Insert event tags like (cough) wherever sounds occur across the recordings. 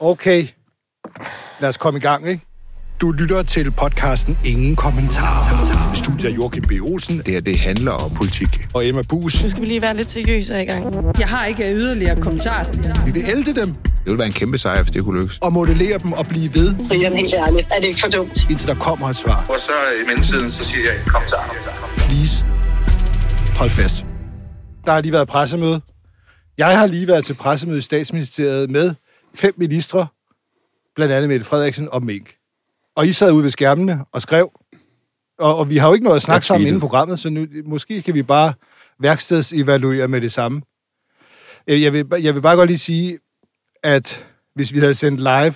Okay, lad os komme i gang, ikke? Du lytter til podcasten Ingen Kommentarer. Studiet er Joachim B. Olsen. Det her, det handler om politik. Og Emma Bus. Nu skal vi lige være lidt seriøse i gang. Jeg har ikke yderligere kommentar. Vi vil ælde dem Det ville være en kæmpe sejr, hvis det kunne lykkes. og modellere dem og blive ved, Brian, helt ærligt, er det ikke for dumt? indtil der kommer et svar. Og så i mellemtiden, så siger jeg, kom så. Please, hold fast. Der har lige været pressemøde. Jeg har lige været til pressemøde i statsministeriet med fem ministre, blandt andet Mette Frederiksen og Mink. Og I sad ude ved skærmene og skrev, og, og vi har jo ikke noget at snakke sammen inden programmet, så nu, måske skal vi bare værkstedsevaluere med det samme. Øh, Jeg vil, jeg vil bare godt lige sige, at hvis vi havde sendt live,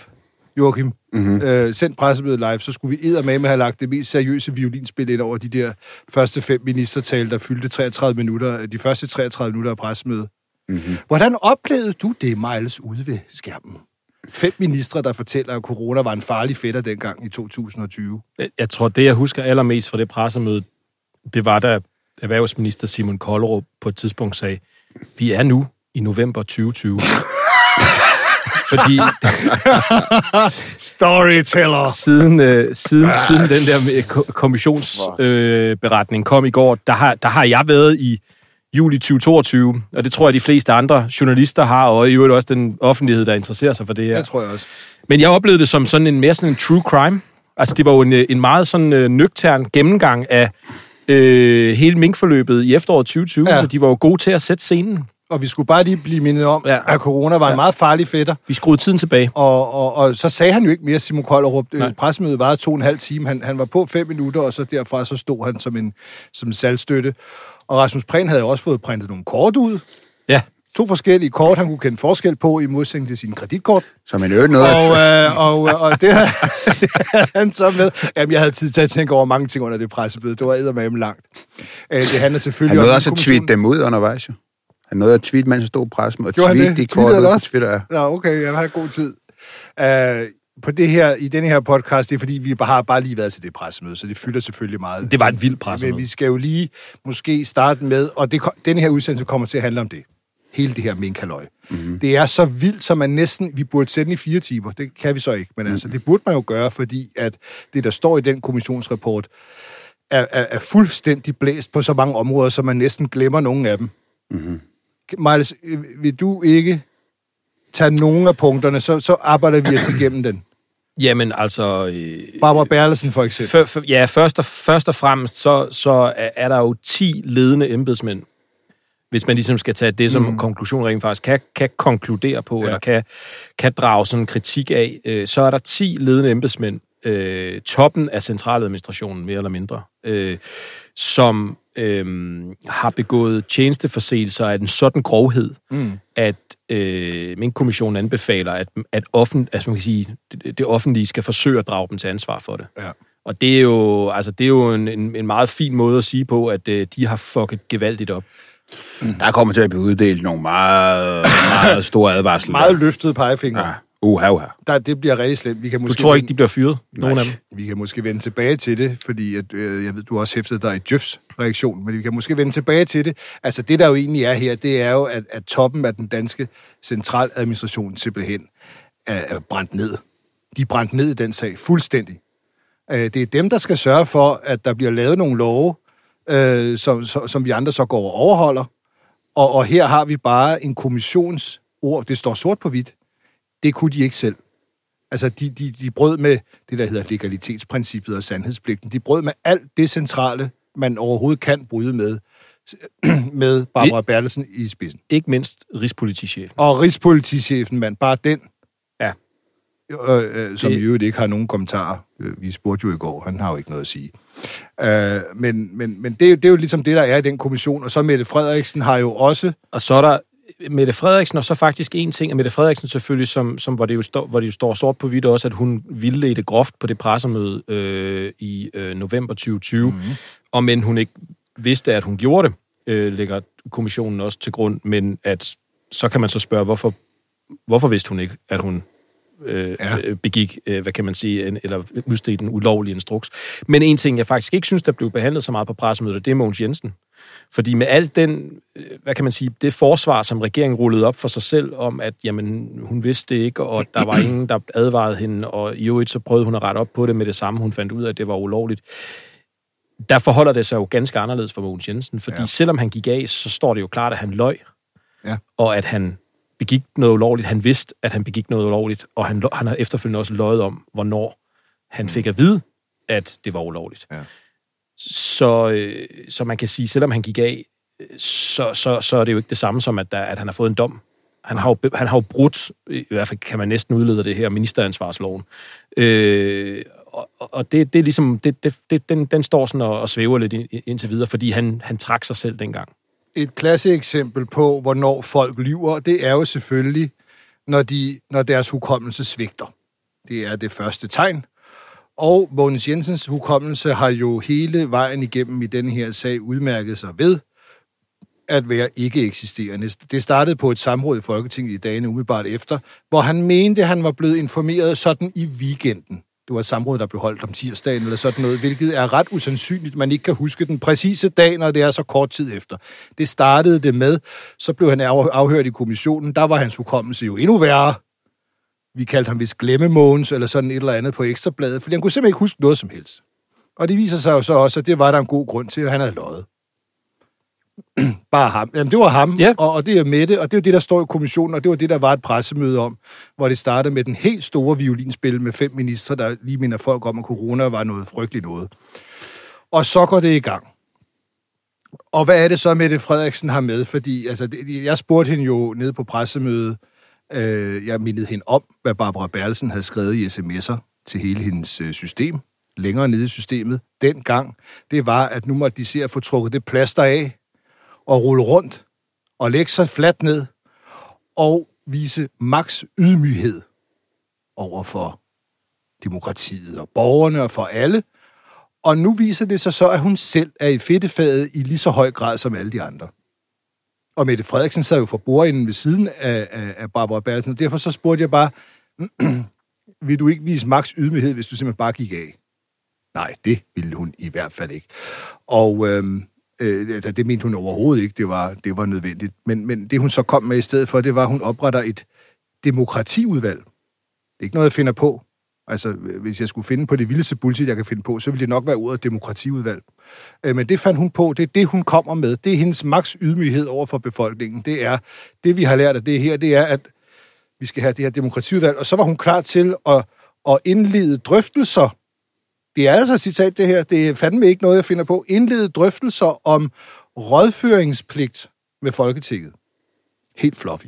Joachim, mm-hmm. øh, sendt pressemødet live, så skulle vi eddermame have lagt det mest seriøse violinspil ind over de der første fem ministertale, der fyldte 33 minutter, de første 33 minutter af pressemødet. Mm-hmm. Hvordan oplevede du det, Miles, ude ved skærmen? Fem ministre, der fortæller, at corona var en farlig fætter dengang i 2020. Jeg- tror, det jeg husker allermest fra det pressemøde, det var, da erhvervsminister Simon Kollerup på et tidspunkt sagde, vi er nu i november 2020. (laughs) Fordi Storyteller! siden, øh, siden, siden den der kommissionsberetning øh, kom i går, der har, der har jeg været i juli 2022, og det tror jeg, de fleste andre journalister har, og i øvrigt også den offentlighed, der interesserer sig for det her. Det tror jeg også. Men jeg oplevede det som sådan en mere sådan en true crime. Altså, det var jo en, øh, en meget sådan øh, nøgtern gennemgang af øh, hele minkforløbet i efteråret 2020, Ja. så de var jo gode til at sætte scenen. Og vi skulle bare lige blive mindet om, ja. At corona var en Ja. meget farlig fætter. Vi skruede tiden tilbage. Og, og, og så sagde han jo ikke mere, Simon Kollerup. Øh, Nej. Pressemødet varede to og en halv time. Han, han var på fem minutter, og så derfra så stod han som en, som en salgstøtte. Og Rasmus Prehn havde jo også fået printet nogle kort ud. Ja. To forskellige kort, han kunne kende forskel på i modsætning til sine kreditkort. Som en øvrigt noget. Og, øh, og, øh, og det, havde, (laughs) det havde han så med. Jamen, jeg havde tid til at tænke over mange ting under det pressemøde. Det var eddermame langt. Øh, det handler selvfølgelig Han nåede om... også at tweete dem ud undervejs, jo. Han nåede at tweete, mens han stod i pressen, og tweete det? de kort han ud også? Ja, okay, jeg har god tid. Uh, på det her, i denne her podcast, det er fordi, vi bare har bare lige været til det pressemøde, så det fylder selvfølgelig meget. Det var et vildt pressemøde. Men vi skal jo lige måske starte med, og det, denne her udsendelse kommer til at handle om det. Hele det her minkhalløj. Mm-hmm. Det er så vildt, som man næsten... Vi burde sætte den i fire timer. Det kan vi så ikke. Men altså, det burde man jo gøre, fordi at det, der står i den kommissionsrapport, er, er, er fuldstændig blæst på så mange områder, så man næsten glemmer nogle af dem. Mm-hmm. Miles, øh, vil du ikke tage nogle af punkterne, så, så arbejder vi os igennem den. Jamen, altså... Øh, Barbara Berlesen for eksempel. for, for, ja, først og, først og fremmest, så, så er- er der jo 10 ledende embedsmænd, hvis man ligesom skal tage det som mm. konklusion rent faktisk kan, kan konkludere på, ja. eller kan, kan drage sådan en kritik af, øh, så er der 10 ledende embedsmænd, øh, toppen af centraladministrationen, mere eller mindre, øh, som øh, har begået tjenesteforseelser af en sådan grovhed, mm. at øh, min kommission anbefaler, at, at offent, altså man kan sige, det, det offentlige skal forsøge at drage dem til ansvar for det. Ja. Og det er jo, altså, det er jo en, en, en meget fin måde at sige på, at øh, de har fucket gevaldigt op. Der kommer til at blive uddelt nogle meget, meget store advarsler. Meget løftet pegefinger. Ja. Uha, uha. Der, det bliver rigtig slemt. Vi kan Du måske tror vende- ikke, de bliver fyret, nogen af dem? Vi kan måske vende tilbage til det, fordi at, øh, jeg ved, du har også hæftet dig i Jøfs reaktion, men vi kan måske vende tilbage til det. Altså det, der jo egentlig er her, det er jo, at, at toppen af den danske centraladministration simpelthen er, er brændt ned. De er brændt ned i den sag, fuldstændig. Øh, det er dem, der skal sørge for, at der bliver lavet nogle love, øh, som, som, som vi andre så går og overholder. Og, og her har vi bare en kommissionsord, det står sort på hvidt. Det kunne de ikke selv. Altså, de, de, de brød med det, der hedder legalitetsprincippet og sandhedspligten. De brød med alt det centrale, man overhovedet kan bryde med, (clears throat) med Barbara Bertelsen i spidsen. Ikke mindst rigspolitichefen. Og rigspolitichefen, mand, bare den, Ja. øh, øh, som Det- i øvrigt ikke har nogen kommentarer. Øh, Vi spurgte jo i går, han har jo ikke noget at sige. Øh, men men, men det, er jo- det er jo ligesom det, der er i den kommission. Og så Mette Frederiksen har jo også... Og så er der Mette Frederiksen, og så faktisk en ting, at Mette Frederiksen selvfølgelig, som, som, hvor, det jo står, hvor det jo står sort på hvidt også, at hun vildledte groft på det pressemøde øh, i øh, november 2020, mm-hmm. og men hun ikke vidste, at hun gjorde det, øh, lægger kommissionen også til grund, men at så kan man så spørge, hvorfor, hvorfor vidste hun ikke, at hun øh, Ja. ja. begik, øh, hvad kan man sige, en, eller udstedte en ulovlig instruks. Men en ting, jeg faktisk ikke synes, der blev behandlet så meget på pressemødet, det er Mogens Jensen. Fordi med alt den, øh, hvad kan man sige, det forsvar, som regeringen rullede op for sig selv om, at jamen, hun vidste det ikke, og der var ingen, der advarede hende, og i øvrigt så prøvede hun at rette op på det med det samme. Hun fandt ud af, at det var ulovligt. Der forholder det sig jo ganske anderledes for Mogens Jensen, fordi ja. selvom han gik af, så står det jo klart, at han løj, Ja. og at han begik noget ulovligt. Han vidste, at han begik noget ulovligt, og han, han har efterfølgende også løjet om, hvornår han fik at vide, at det var ulovligt. Ja. Så, øh, så man kan sige, selvom han gik af, så, så, så er det jo ikke det samme som, at, der, at han har fået en dom. Han har, jo, han har jo brudt, i hvert fald kan man næsten udlede det her, ministeransvarsloven. Øh, og, og det, det er ligesom, det, det, det, den, den står sådan og, og svæver lidt ind, indtil videre, fordi han, han trak sig selv dengang. et klasse eksempel på, hvornår folk lyver, det er jo selvfølgelig, når, de, når deres hukommelse svigter. Det er det første tegn. Og Mogens Jensens hukommelse har jo hele vejen igennem i denne her sag udmærket sig ved at være ikke eksisterende. Det startede på et samråd i Folketinget i dagene umiddelbart efter, hvor han mente, at han var blevet informeret sådan i weekenden. Det var et samråd, der blev holdt om tirsdagen eller sådan noget, hvilket er ret usandsynligt. Man ikke kan huske den præcise dag, når det er så kort tid efter. Det startede det med, så blev han afhørt i kommissionen. Der var hans hukommelse jo endnu værre. Vi kaldte ham vist Glemmemåns eller sådan et eller andet på Ekstrabladet, fordi han kunne simpelthen ikke huske noget som helst. Og det viser sig jo så også, at det var der en god grund til, at han havde løjet. (clears throat) Bare ham. Jamen, det var ham, Ja. og, og det er Mette, og det er det, der står i kommissionen, og det var det, der var et pressemøde om, hvor det startede med den helt store violinspil med fem ministre, der lige minder folk om, at corona var noget frygteligt noget. Og så går det i gang. Og hvad er det så, Mette Frederiksen har med? Fordi altså, jeg spurgte hende jo nede på pressemødet, øh, Øh, jeg mindede hende om, hvad Barbara Berlsen havde skrevet i sms'er til hele hendes øh, system, længere nede i systemet, dengang. Det var, at nu måtte de se at få trukket det plaster af, og rulle rundt, og lægge sig fladt ned, og vise maks ydmyghed over for demokratiet og borgerne og for alle. Og nu viser det sig så, at hun selv er i fedtefaget i lige så høj grad som alle de andre. Og Mette Frederiksen sad jo for bordenden ved siden af, af, af Barbara Bertelsen, og derfor så spurgte jeg bare, (clears throat) vil du ikke vise maks ydmyghed, hvis du simpelthen bare gik af? Nej, det ville hun i hvert fald ikke. Og øhm, øh, altså, det mente hun overhovedet ikke, det var, det var nødvendigt. Men, men det hun så kom med i stedet for, det var, at hun opretter et demokratiudvalg. Det er ikke noget, jeg finder på. Altså, hvis jeg skulle finde på det vildeste bullshit, jeg kan finde på, så ville det nok være ordet demokratiudvalg. Øh, Men det fandt hun på, det er det, hun kommer med. Det er hendes maks ydmyghed over for befolkningen. Det er, det vi har lært af det her, det er, at vi skal have det her demokratiudvalg. Og så var hun klar til at, at indlede drøftelser. Det er altså citat, det her. Det er fandme ikke noget, jeg finder på. Indlede drøftelser om rådføringspligt med Folketinget. Helt fluffy.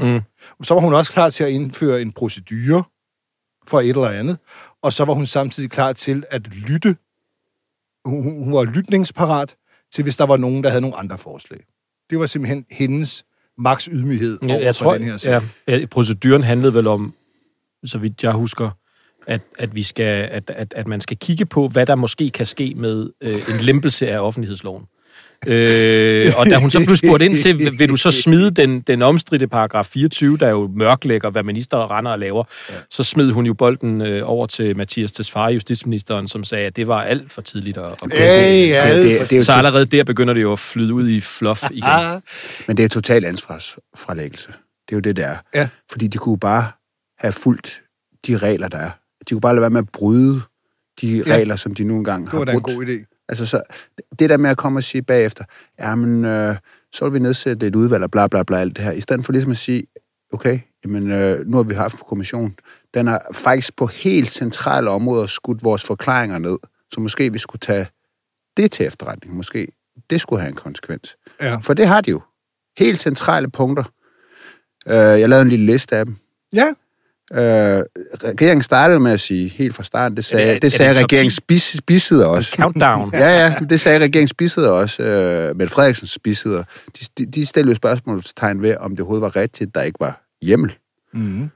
Mm. Så var hun også klar til at indføre en procedure for et eller andet, og så var hun samtidig klar til at lytte. Hun, hun var lytningsparat til, hvis der var nogen, der havde nogle andre forslag. Det var simpelthen hendes maks ydmyghed over Jeg, tror, den her sag. ja, ja, proceduren handlede vel om, så vidt jeg husker, at, at, vi skal, at, at, at man skal kigge på, hvad der måske kan ske med øh, en lempelse af offentlighedsloven. Øh, og da hun så blev spurgt ind til, (laughs) vil- du så smide den, den omstridte paragraf 24, der jo mørklægger, hvad minister render og laver, ja. så smed hun jo bolden øh, over til Mathias Tesfaye, justitsministeren, som sagde, at det var alt for tidligt at, at gå. Ja, det, det, det Så allerede der begynder det jo at flyde ud i fluff igen. Men det er total ansvarsfralæggelse. Det er jo det, der er. Ja. Fordi de kunne bare have fulgt de regler, der er. De kunne bare lade være med at bryde de Ja. regler, som de nu engang det har var da en brudt. god idé. Altså, så, det der med at komme og sige bagefter, jamen, øh, så vil vi nedsætte et udvalg og bla bla bla, alt det her. I stedet for ligesom at sige, okay, jamen, øh, nu har vi haft en kommission. Den har faktisk på helt centrale områder skudt vores forklaringer ned. Så måske vi skulle tage det til efterretning. Måske det skulle have en konsekvens. Ja. For det har de jo. Helt centrale punkter. Øh, jeg lavede en lille liste af dem. ja, Øh, regeringen startede med at sige, helt fra starten, det sagde, Er det- er det sagde regeringens bis, bisidder også. Countdown. Ja, ja, det sagde regeringens bisidder også. Øh, Mette Frederiksens bisidder. De, de, de stillede jo spørgsmålstegn ved, om det overhovedet var rigtigt, der ikke var hjemmel. mm.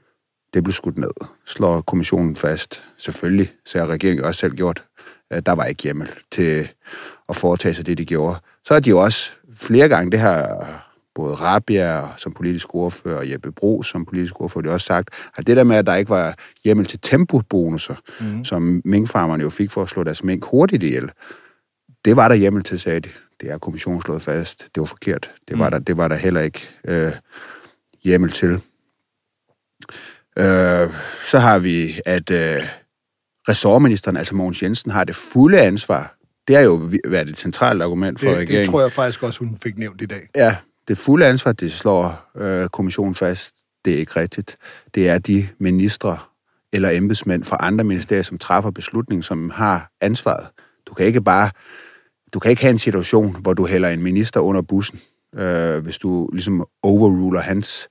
Det blev skudt ned. Slår kommissionen fast. Selvfølgelig, så har regeringen også selv gjort. Øh, der var ikke hjemmel til at foretage sig det, de gjorde. Så har de jo også flere gange, det har både Rabia som politisk ordfører og Jeppe Bro som politisk ordfører, de har også sagt, at det der med, at der ikke var hjemmel til tempobonusser, mm. som minkfarmerne jo fik for at slå deres mink hurtigt ihjel, det var der hjemmel til, sagde de. Det er kommissionen slået fast. Det var forkert. Det var, mm. der, det var der heller ikke øh, hjemmel til. Øh, så har vi, at øh, ressortministeren, altså Mogens Jensen, har det fulde ansvar. Det har jo været et centralt argument for Det, regeringen. det tror jeg faktisk også, hun fik nævnt i dag. Ja, det fulde ansvar, det slår øh, kommissionen fast. Det er ikke rigtigt. Det er de ministre eller embedsmænd fra andre ministerier, som træffer beslutningen, som har ansvaret. Du kan ikke bare, du kan ikke have en situation, hvor du hælder en minister under bussen, øh, hvis du ligesom overruler hans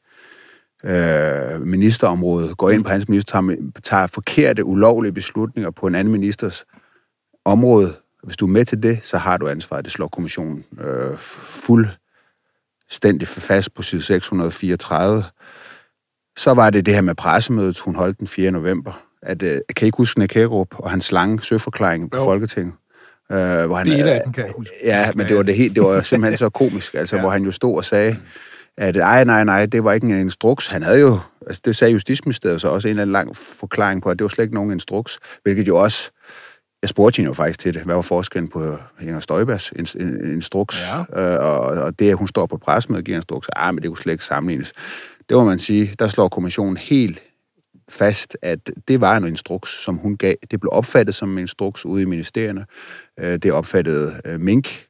øh, ministerområde, går ind på hans minister, tager, tager forkerte, ulovlige beslutninger på en anden ministers område. Hvis du er med til det, så har du ansvaret. Det slår kommissionen øh, fuldstændig fast på side 634. Så var det det her med pressemødet, hun holdt den 4. november. At, øh, kan I ikke huske Nick og hans lange søforklaring på Jo. Folketinget? Øh, hvor han, Dele af den kan jeg huske. Ja, men det var, det, helt, det var simpelthen så (laughs) komisk, altså, ja. hvor han jo stod og sagde, at ej, nej, nej, det var ikke en instruks. Han havde jo, altså det sagde Justitsministeriet så også en eller anden lang forklaring på, at det var slet ikke nogen instruks, hvilket jo også, jeg spurgte hende jo faktisk til det, hvad var forskellen på Inger Støjbergs in, in, instruks, Ja. øh, og, og det, at hun står på pressemødet og giver instruks, ah, men det kunne slet ikke sammenlignes. Det må man sige, der slår kommissionen helt fast, at det var en instruks, som hun gav. Det blev opfattet som en instruks ude i ministerierne. Øh, Det opfattede øh, Mink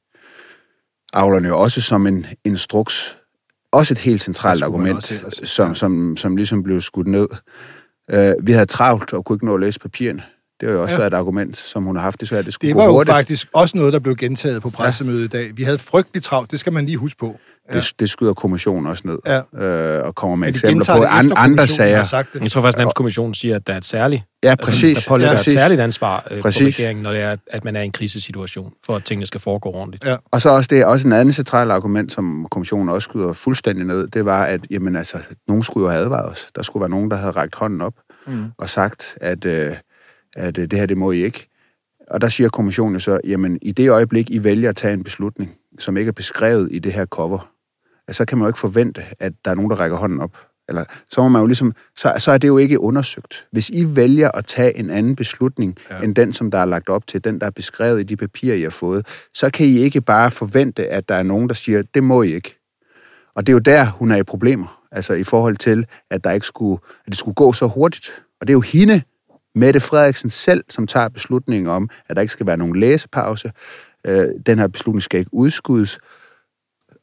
avlerne jo også som en instruks. Også et helt centralt argument, som, som, som ligesom blev skudt ned. Øh, Vi havde travlt og kunne ikke nå at læse papirerne. Det har jo også Ja. været et argument, som hun har haft. Det så, det skulle Det gå var jo hurtigt. faktisk også noget, der blev gentaget på pressemødet i dag. Vi havde frygteligt travlt, det skal man lige huske på. Det, det skyder kommissionen også ned. Ja. Øh, og kommer med Men eksempler på an, andre sager. sagt det. Jeg tror faktisk, at kommissionen siger, at der er et særligt, Ja, præcis. altså, der pålægger ja, et præcis. særligt ansvar øh, på Præcis. regeringen, når det er, at man er i en krisesituation, for at tingene skal foregå ordentligt. Ja. Og så også det også en anden central argument, som kommissionen også skyder fuldstændig ned, det var, at jamen, altså, nogen skulle jo have advaret os. Der skulle være nogen, der havde rækket hånden op mm. og sagt, at, øh, at øh, det her, det må I ikke. Og der siger kommissionen så, jamen i det øjeblik, I vælger at tage en beslutning, som ikke er beskrevet i det her cover, så kan man jo ikke forvente, at der er nogen, der rækker hånden op. Eller så må man jo ligesom, så, så er det jo ikke undersøgt. Hvis I vælger at tage en anden beslutning, ja. end den, som der er lagt op til, den, der er beskrevet i de papirer, I har fået, så kan I ikke bare forvente, at der er nogen, der siger, det må I ikke. Og det er jo der, hun er i problemer. Altså i forhold til, at, der ikke skulle, at det skulle gå så hurtigt. Og det er jo hende, Mette Frederiksen selv, som tager beslutningen om, at der ikke skal være nogen læsepause. Øh, den her beslutning skal ikke udskudes.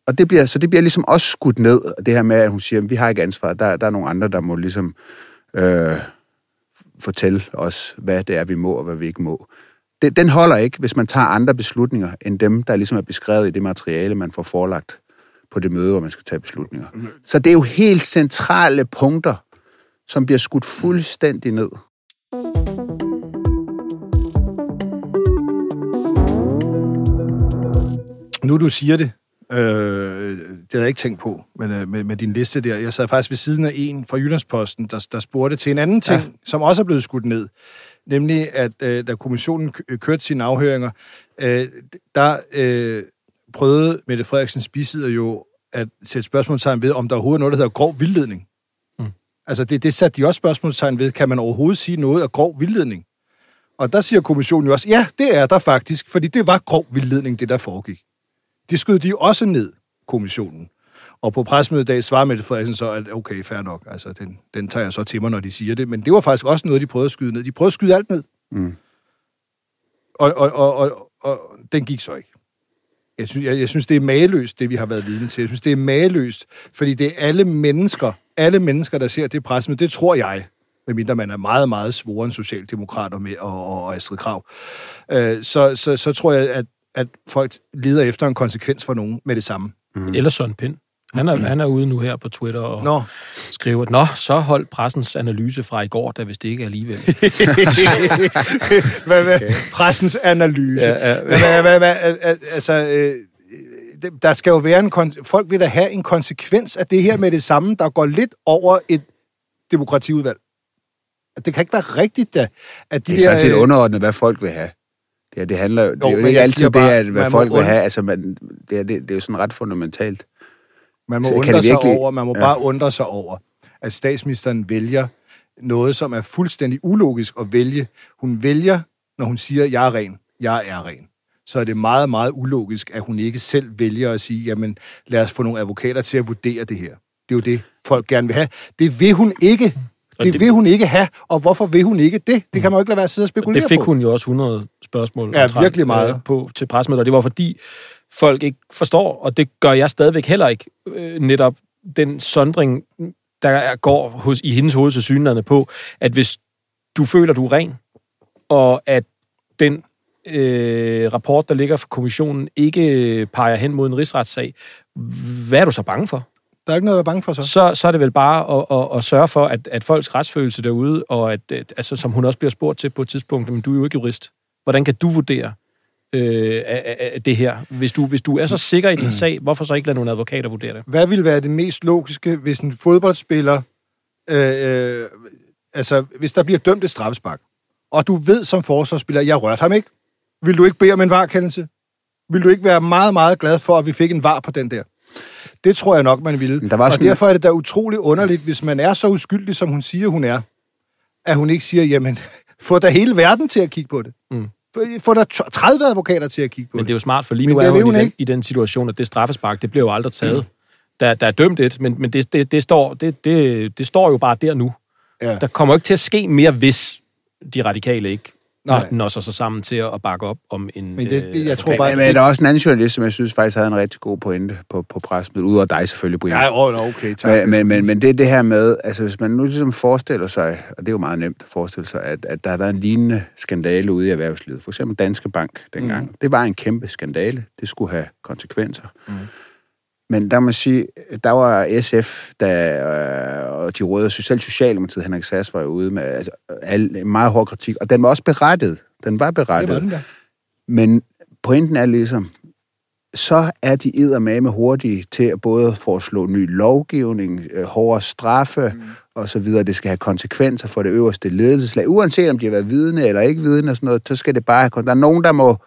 Og det bliver, så det bliver ligesom også skudt ned, det her med, at hun siger, at vi har ikke ansvar. Der, der er nogle andre, der må ligesom øh, fortælle os, hvad det er, vi må og hvad vi ikke må. Det, den holder ikke, hvis man tager andre beslutninger, end dem, der ligesom er beskrevet i det materiale, man får forelagt på det møde, hvor man skal tage beslutninger. Så det er jo helt centrale punkter, som bliver skudt fuldstændig ned. Nu du siger det, øh, det havde jeg ikke tænkt på men, øh, med, med din liste der. Jeg sad faktisk ved siden af en fra Jyllandsposten, der, der spurgte til en anden ting, ja. som også er blevet skudt ned. Nemlig, at øh, da kommissionen kø- kørte sine afhøringer, øh, der øh, prøvede Mette Frederiksens bisidder jo at sætte spørgsmålstegn ved, om der overhovedet er noget, der hedder grov vildledning. Mm. Altså, det, det satte de også spørgsmålstegn ved. Kan man overhovedet sige noget af grov vildledning? Og der siger kommissionen jo også, ja, det er der faktisk, fordi det var grov vildledning, det der foregik. Det skød de også ned, kommissionen. Og på pressemødet i dag svarer Mette Frederiksen så, at okay, fair nok, altså den, den tager jeg så til mig, når de siger det. Men det var faktisk også noget, de prøvede at skyde ned. De prøvede at skyde alt ned. Mm. Og, og, og, og, og den gik så ikke. Jeg synes, jeg, jeg synes, det er mageløst, det vi har været vidne til. Jeg synes, det er mageløst, fordi det er alle mennesker, alle mennesker, der ser det pressemøde, det tror jeg, medmindre man er meget, meget svoren socialdemokrater med og, og, og Astrid Krav, øh, så, så, så tror jeg, at, at folk leder efter en konsekvens for nogen med det samme. Mm. Eller Søren Pind. Han er, han er ude nu her på Twitter og Nå. skriver, Nå, så hold pressens analyse fra i går, da hvis det ikke er alligevel. (laughs) hvad, hvad, pressens analyse. Ja, ja. Hvad, hvad, hvad, hvad, al- altså, øh, det- der skal jo være en... kon- Folk vil da have en konsekvens af det her med det samme, der går lidt over et demokratiudvalg. Det kan ikke være rigtigt, da, at de Det er sådan set øh, underordnet, hvad folk vil have. Det, er- det handler jo, det er jo ikke altid siger det, bare, at, hvad folk vil have. Altså, man, det, er, det, det er jo sådan ret fundamentalt. Man må Så undre det sig virkelig- over, man må Ja. bare undre sig over, at statsministeren vælger noget, som er fuldstændig ulogisk at vælge. Hun vælger, når hun siger, jeg er ren, jeg er ren. så er det meget, meget ulogisk, at hun ikke selv vælger at sige, jamen lad os få nogle advokater til at vurdere det her. Det er jo det, folk gerne vil have. Det vil hun ikke. Det, det- vil hun ikke have, og hvorfor vil hun ikke det? Det kan man jo ikke lade være at sidde og spekulere Det fik på. hun jo også 100 spørgsmål Ja, omtrent, virkelig meget. øh, på til pressemødet, og det var fordi folk ikke forstår, og det gør jeg stadigvæk heller ikke, øh, netop den sondring, der er- går hos, i hendes hoved til på, at hvis du føler, du er ren, og at den øh, rapport, der ligger fra kommissionen, ikke peger hen mod en rigsretssag, hvad er du så bange for? Der er ikke noget at være bange for så. så, så er det vel bare at, at, at sørge for, at, at folks retsfølelse derude, og at, at altså, som hun også bliver spurgt til på et tidspunkt, men du er jo ikke jurist. Hvordan kan du vurdere øh, af, af, det her? Hvis du, hvis du er så sikker i din (clears throat) sag, hvorfor så ikke lade nogle advokater vurdere det? Hvad vil være det mest logiske, hvis en fodboldspiller, øh, øh, altså hvis der bliver dømt et straffespark, og du ved som forsvarsspiller, jeg rørte ham ikke, vil du ikke bede om en varkendelse? Vil du ikke være meget, meget glad for, at vi fik en var på den der? Det tror jeg nok, man ville. Men der var og sådan- derfor er det da utroligt underligt, hvis man er så uskyldig, som hun siger, hun er, at hun ikke siger, jamen, (laughs) få da hele verden til at kigge på det. Mm. Få- da t- 30 advokater til at kigge på Men det. det er jo smart, for lige Men nu det er hun hun i den, ikke. i den situation, at det straffespark, det bliver jo aldrig taget. (clears throat) Der, der er dømt et, men, men det, det, det, står, det, det, det står jo bare der nu. Ja. Der kommer jo ikke til at ske mere, hvis de radikale ikke Nej. når sig så sammen til at bakke op om en... Men det- øh, det- jeg tror advokat. bare- Men, der er også en anden journalist, som jeg synes faktisk havde en rigtig god pointe på, på pressemødet, udover dig selvfølgelig, Brian. Ja, åh, okay, tak. Men, men, men, men det er det her med, altså hvis man nu ligesom forestiller sig, og det er jo meget nemt at forestille sig, at, at der har været en lignende skandale ude i erhvervslivet. For eksempel Danske Bank dengang. Mm. Det var en kæmpe skandale. Det skulle have konsekvenser. Mm. Men der må sige, der var SF, der, øh, og de røde, selv Socialdemokratiet, Henrik Sass var jo ude med altså, al, en meget hård kritik, og den var også berettiget. Den var det berettiget. var den der. Men pointen er ligesom, så er de eddermame hurtige til at både foreslå ny lovgivning, øh, hårdere straffe mm. og så videre. Det skal have konsekvenser for det øverste ledelseslag. Uanset om de har været vidne eller ikke vidne og sådan noget, så skal det bare have Der er nogen, der må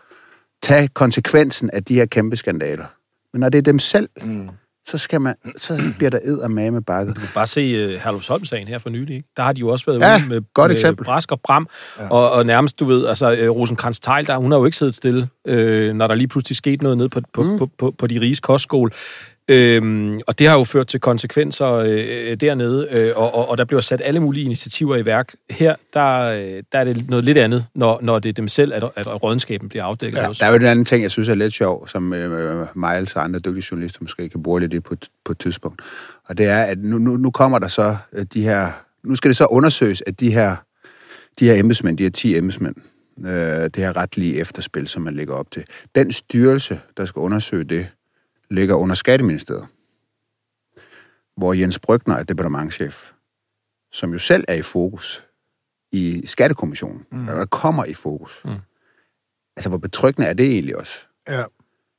tage konsekvensen af de her kæmpe skandaler. Men når det er dem selv, mm. så, skal man, så bliver der eddermame bakket. Du kan bare se uh, Herlufsholm-sagen her for nylig. Ikke? Der har de jo også været Ja, ude med, godt med eksempel. brask og bram, ja. og, og nærmest, du ved, altså uh, rosenkrantz teil der, hun har jo ikke siddet stille, øh, når der lige pludselig skete noget nede på, på, mm. på, på, på de riges kostskole. Øhm, og det har jo ført til konsekvenser øh, dernede, øh, og, og, og der bliver sat alle mulige initiativer i værk. Her, der, øh, der er det noget lidt andet, når, når det er dem selv, at, at rådenskaben bliver afdækket. Ja, også. der er jo en anden ting, jeg synes er lidt sjov, som øh, Miles og andre dygtige journalister måske kan bruge lidt i på, på et tidspunkt. Og det er, at nu, nu, nu kommer der så øh, de her... Nu skal det så undersøges, at de her, de her embedsmænd, de her 10 embedsmænd, øh, det her retlige efterspil, som man lægger op til, den styrelse, der skal undersøge det, ligger under Skatteministeriet, hvor Jens Brygner er departementchef, som jo selv er i fokus i Skattekommissionen, mm. der kommer i fokus. Mm. Altså, hvor betryggende er det egentlig også? Ja.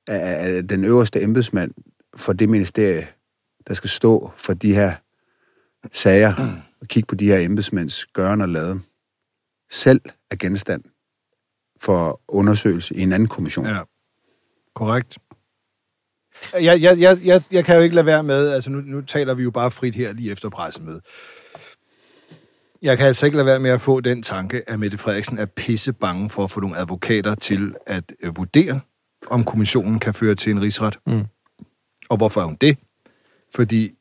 At den øverste embedsmand for det ministerie, der skal stå for de her sager, og kigge på de her embedsmænds gøren og laden, selv er genstand for undersøgelse i en anden kommission. Ja. Korrekt. Jeg, jeg, jeg, jeg, jeg kan jo ikke lade være med, altså nu, nu taler vi jo bare frit her lige efter pressemødet. Jeg kan altså ikke lade være med at få den tanke, at Mette Frederiksen er pisse bange for at få nogle advokater til at øh, vurdere, om kommissionen kan føre til en rigsret. Mm. Og hvorfor er hun det? Fordi,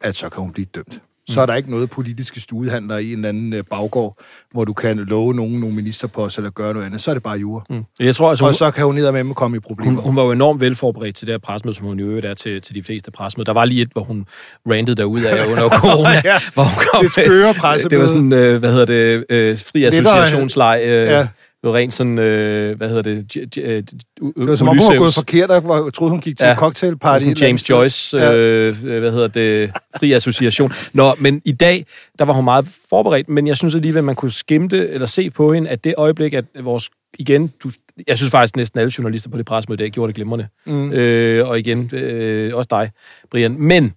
at så kan hun blive dømt. Så er der ikke noget politiske studehandler i en eller anden øh, baggård, hvor du kan love nogen nogle ministerposter eller gøre noget andet. Så er det bare jura. Mm. Jeg tror altså, Og hun, så kan hun ned med komme i problemer. hun, hun var jo enormt velforberedt til det her presmøde, som hun i øvrigt er til, til de fleste presmøder. Der var lige et, hvor hun rantede derud af under (laughs) corona. Ja, hvor hun kom det skøre pressemøde. Det var sådan, øh, hvad hedder det, øh, fri associationsleg. Øh, Ja. Var rent sådan, øh, hvad hedder det, j- j- øh, Det var som om, hun var gået forkert, og troede, hun gik til ja. Ja. cocktailparty. Sådan James. Joyce, Ja. øh, hvad hedder det, fri association. Nå, men i dag, der var hun meget forberedt, men jeg synes alligevel, man kunne skimte eller se på hende, at det øjeblik, at vores, igen, du, jeg synes faktisk næsten alle journalister på det pressemøde i dag gjorde det glimrende. Mm. Øh, og igen, øh, også dig, Brian. Men,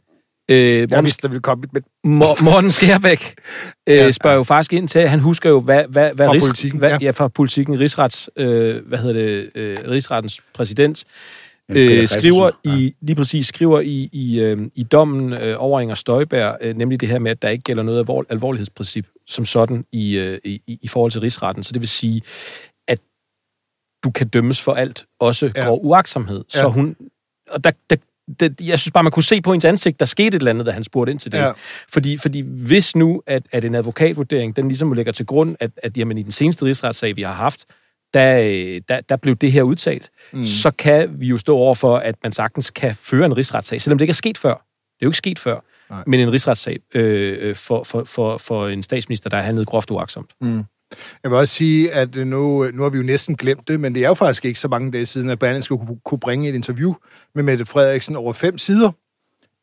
øh, Jeg Morten, vidste, der ville komme. Mor- Morten Skærbæk (laughs) øh, Ja. spørger jo faktisk ind til, han husker jo, hvad, hvad, hvad, Fra rigs, politikken, hvad ja. ja. fra politikken, rigsrets, øh, hvad hedder det, øh, rigsrettens præsident, øh, skriver i, lige præcis skriver i, i, øh, i dommen øh, over Inger Støjberg, øh, nemlig det her med, at der ikke gælder noget alvor, alvorlighedsprincip som sådan i, øh, i, i forhold til rigsretten. Så det vil sige, at du kan dømmes for alt, også Ja. grov uagtsomhed. Så Ja. hun... Og der, der, det, jeg synes bare, man kunne se på hendes ansigt, der skete et eller andet, da han spurgte ind til det. Ja. Fordi, fordi hvis nu, at, at en advokatvurdering, den ligesom lægger til grund, at, at jamen, i den seneste rigsretssag, vi har haft, der, øh, der, der blev det her udtalt, mm. så kan vi jo stå over for, at man sagtens kan føre en rigsretssag, selvom det ikke er sket før. Det er jo ikke sket før, Nej. men en rigsretssag øh, øh, for, for, for, for en statsminister, der har handlet groft uagtsomt. Jeg vil også sige, at øh, nu, øh, nu har vi jo næsten glemt det, men det er jo faktisk ikke så mange dage siden, at Berlingske skulle kunne, kunne bringe et interview med Mette Frederiksen over fem sider,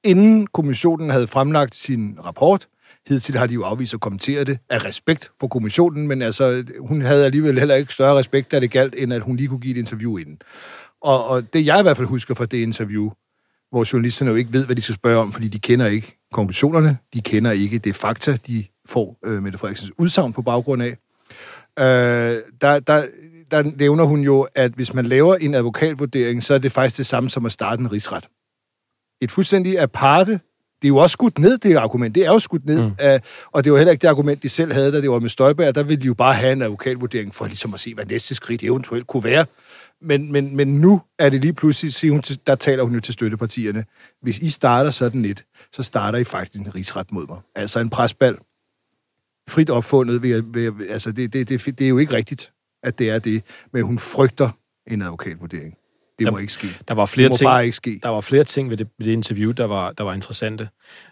inden kommissionen havde fremlagt sin rapport. Hidtil har de jo afvist at kommentere det af respekt for kommissionen, men altså, hun havde alligevel heller ikke større respekt, da det galt, end at hun lige kunne give et interview inden. Og, og det jeg i hvert fald husker fra det interview, hvor journalisterne jo ikke ved, hvad de skal spørge om, fordi de kender ikke konklusionerne, de kender ikke det fakta, de får øh, Mette Frederiksens udsagn på baggrund af. Øh, der, der, der nævner hun jo, at hvis man laver en advokatvurdering, så er det faktisk det samme som at starte en rigsret. Et fuldstændig aparte, det er jo også skudt ned, det argument. Det er jo skudt ned, mm. af, og det var heller ikke det argument, de selv havde, da det var med Støjberg. Der ville de jo bare have en advokatvurdering for ligesom at se, hvad næste skridt eventuelt kunne være. Men, men, men nu er det lige pludselig, siger hun, der taler hun jo til støttepartierne. Hvis I starter sådan et, så starter I faktisk en rigsret mod mig. Altså en presbal, frit opfundet. Ved, ved, altså det, det, det, det er jo ikke rigtigt, at det er det. Men hun frygter en advokatvurdering. Det må Der- ikke ske. Der var flere det må ting, bare ikke ske. der var flere ting ved det, ved det interview, der var, der var interessante.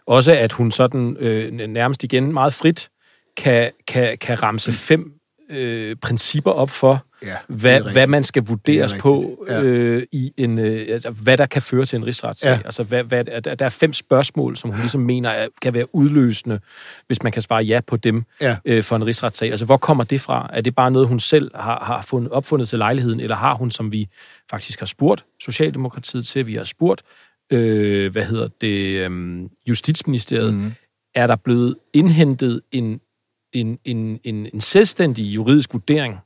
Også at hun sådan øh, nærmest igen meget frit kan, kan, kan ramse fem øh, principper op for, Ja, hvad, hvad man skal vurderes er på, ja. øh, i en, øh, altså, hvad der kan føre til en rigsretssag. Ja. Altså, hvad, hvad, der, der er fem spørgsmål, som hun ligesom mener er, kan være udløsende, hvis man kan svare ja på dem Ja. øh, for en rigsretssag. Altså, hvor kommer det fra? Er det bare noget, hun selv har, har fundet, opfundet til lejligheden, eller har hun, som vi faktisk har spurgt Socialdemokratiet til, vi har spurgt, øh, hvad hedder det, øh, Justitsministeriet, mm. er der blevet indhentet en, en, en, en, en selvstændig juridisk vurdering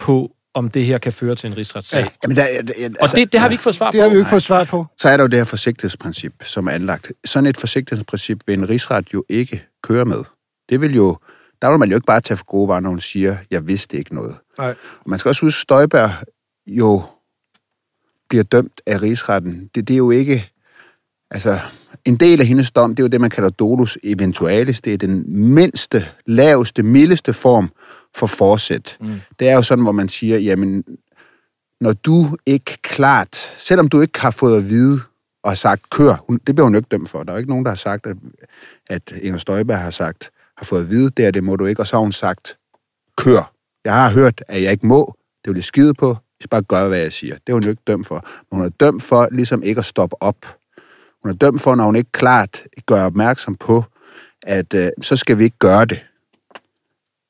på, om det her kan føre til en rigsretssag. Ja. Jamen, der, altså, Og det, det har vi ikke fået svar Det har på. vi jo ikke fået svar på. så er der jo det her forsigtighedsprincip, som er anlagt. Sådan et forsigtighedsprincip vil en rigsret jo ikke køre med. Det vil jo, der vil man jo ikke bare tage for gode varer, når hun siger, jeg vidste ikke noget. Nej. Og man skal også huske, Støjberg jo bliver dømt af rigsretten. Det, det er jo ikke... Altså, en del af hendes dom, det er jo det, man kalder dolus eventualis. Det er den mindste, laveste, mildeste form for forsæt. Mm. Det er jo sådan, hvor man siger, jamen, når du ikke klart, selvom du ikke har fået at vide og har sagt, kør, hun, det bliver hun ikke dømt for. Der er jo ikke nogen, der har sagt, at, at Inger Støjberg har sagt, har fået at vide, det er det må du ikke, og så har hun sagt, kør. Jeg har hørt, at jeg ikke må, det vil jeg skide på, jeg skal bare gøre, hvad jeg siger. Det er hun jo ikke dømt for. Men hun er dømt for ligesom ikke at stoppe op. Hun er dømt for, når hun ikke klart gør opmærksom på, at øh, så skal vi ikke gøre det.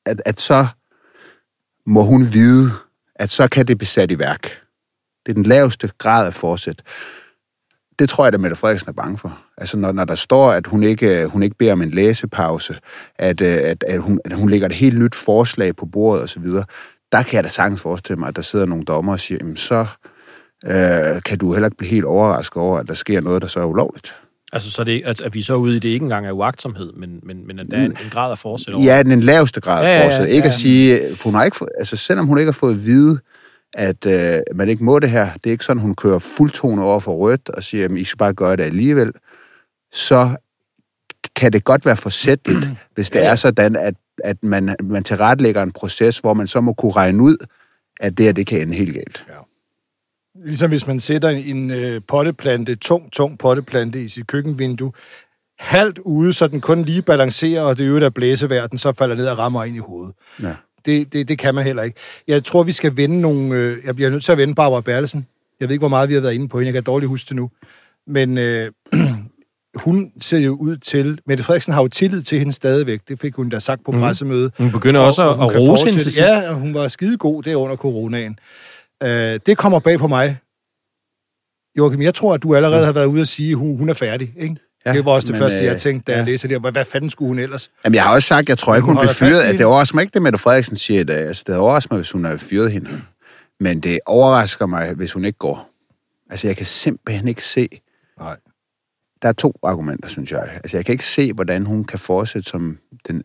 At, at så må hun vide, at så kan det blive sat i værk. Det er den laveste grad af forsæt. Det tror jeg, at Mette Frederiksen er bange for. Altså, når, når der står, at hun ikke, hun ikke beder om en læsepause, at, at, at, hun, at hun lægger et helt nyt forslag på bordet osv., der kan jeg da sagtens forestille mig, at der sidder nogle dommer og siger, jamen så øh, kan du heller ikke blive helt overrasket over, at der sker noget, der så er ulovligt. Altså, så det, at, at vi så er ude i det ikke engang er uagtsomhed, men, men, men at der er en, en grad af forsæt over. Ja, den laveste grad Ja, af ja, ja, forsæt. Ikke ja. at sige, for hun har ikke, fået- altså selvom hun ikke har fået at vide, at øh, man ikke må det her, det er ikke sådan, hun kører fuldtone over for rødt og siger, at I skal bare gøre det alligevel, så kan det godt være forsætligt, (clears throat) hvis det er sådan, at, at man, man tilrettelægger en proces, hvor man så må kunne regne ud, at det her, det kan ende helt galt. Ligesom hvis man sætter en øh, potteplante, tung, tung potteplante i sit køkkenvindue, halvt ude, så den kun lige balancerer, og det øvrigt er blæsevejr, den så falder ned og rammer ind i hovedet. Ja. Det, det, det kan man heller ikke. Jeg tror, vi skal vende nogle... Øh, jeg bliver nødt til at vende Barbara Berlesen. Jeg ved ikke, hvor meget vi har været inde på hende. Jeg kan dårligt huske det nu. Men øh, (clears throat) hun ser jo ud til... Mette Frederiksen har jo tillid til hende stadigvæk. Det fik hun da sagt på pressemødet. Hun begynder også Og at, hun at rose hende til sidst. Ja, og hun var skide god der under coronaen. Øh, det kommer bag på mig. Joachim, jeg tror, at du allerede har været ude at sige, at hun, hun er færdig, ikke? Ja, det var også det men, første, jeg øh, tænkte, da jeg ja. læste det. Hvad, hvad fanden skulle hun ellers? Jamen, jeg har også sagt, jeg tror ikke, Hun hun, fast fyret. i At det. overrasker mig ikke, det Mette Frederiksen siger. Det, altså, det overrasker mig, hvis hun har fyret hende. Men det overrasker mig, hvis hun ikke går. Altså, jeg kan simpelthen ikke se... Nej. Der er to argumenter, synes jeg. Altså, jeg kan ikke se, hvordan hun kan fortsætte som den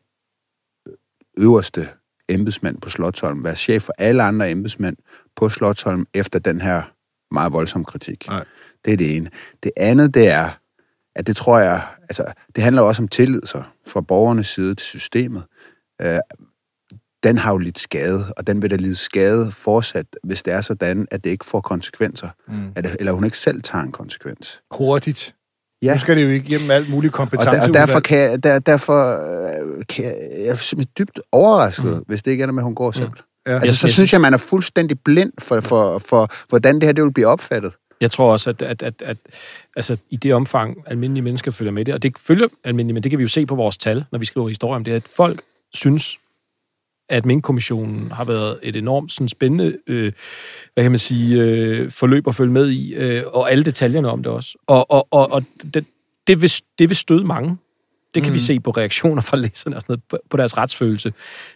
øverste embedsmænd på Slottholm, være chef for alle andre embedsmænd på Slottholm efter den her meget voldsomme kritik. Nej. Det er det ene. Det andet, det er, at det tror jeg, altså, det handler også om tillid så, fra borgernes side til systemet. Øh, den har jo lidt skade, og den vil da lide skade fortsat, hvis det er sådan, at det ikke får konsekvenser. Mm. At, eller hun ikke selv tager en konsekvens. Hurtigt. Ja. Nu skal det jo ikke igennem alt muligt Og, der, kompetence. og derfor, kan jeg, der, derfor øh, kan jeg, jeg er simpelthen dybt overrasket, mm. hvis det ikke ender med, at hun går selv. Mm. Ja. Altså, så synes jeg, man er fuldstændig blind for, for, for hvordan det her det vil blive opfattet. Jeg tror også, at, at, at, at altså, i det omfang, almindelige mennesker følger med det, og det følger almindelige, men det kan vi jo se på vores tal, når vi skriver historier om det, at folk synes, at Mink-kommissionen har været et enormt sådan, spændende øh, hvad kan man sige, øh, forløb at følge med i, øh, og alle detaljerne om det også. Og, og, og, og det, det, vil, det vil støde mange. Det kan mm. vi se på reaktioner fra læserne og sådan noget, på, på deres retsfølelse,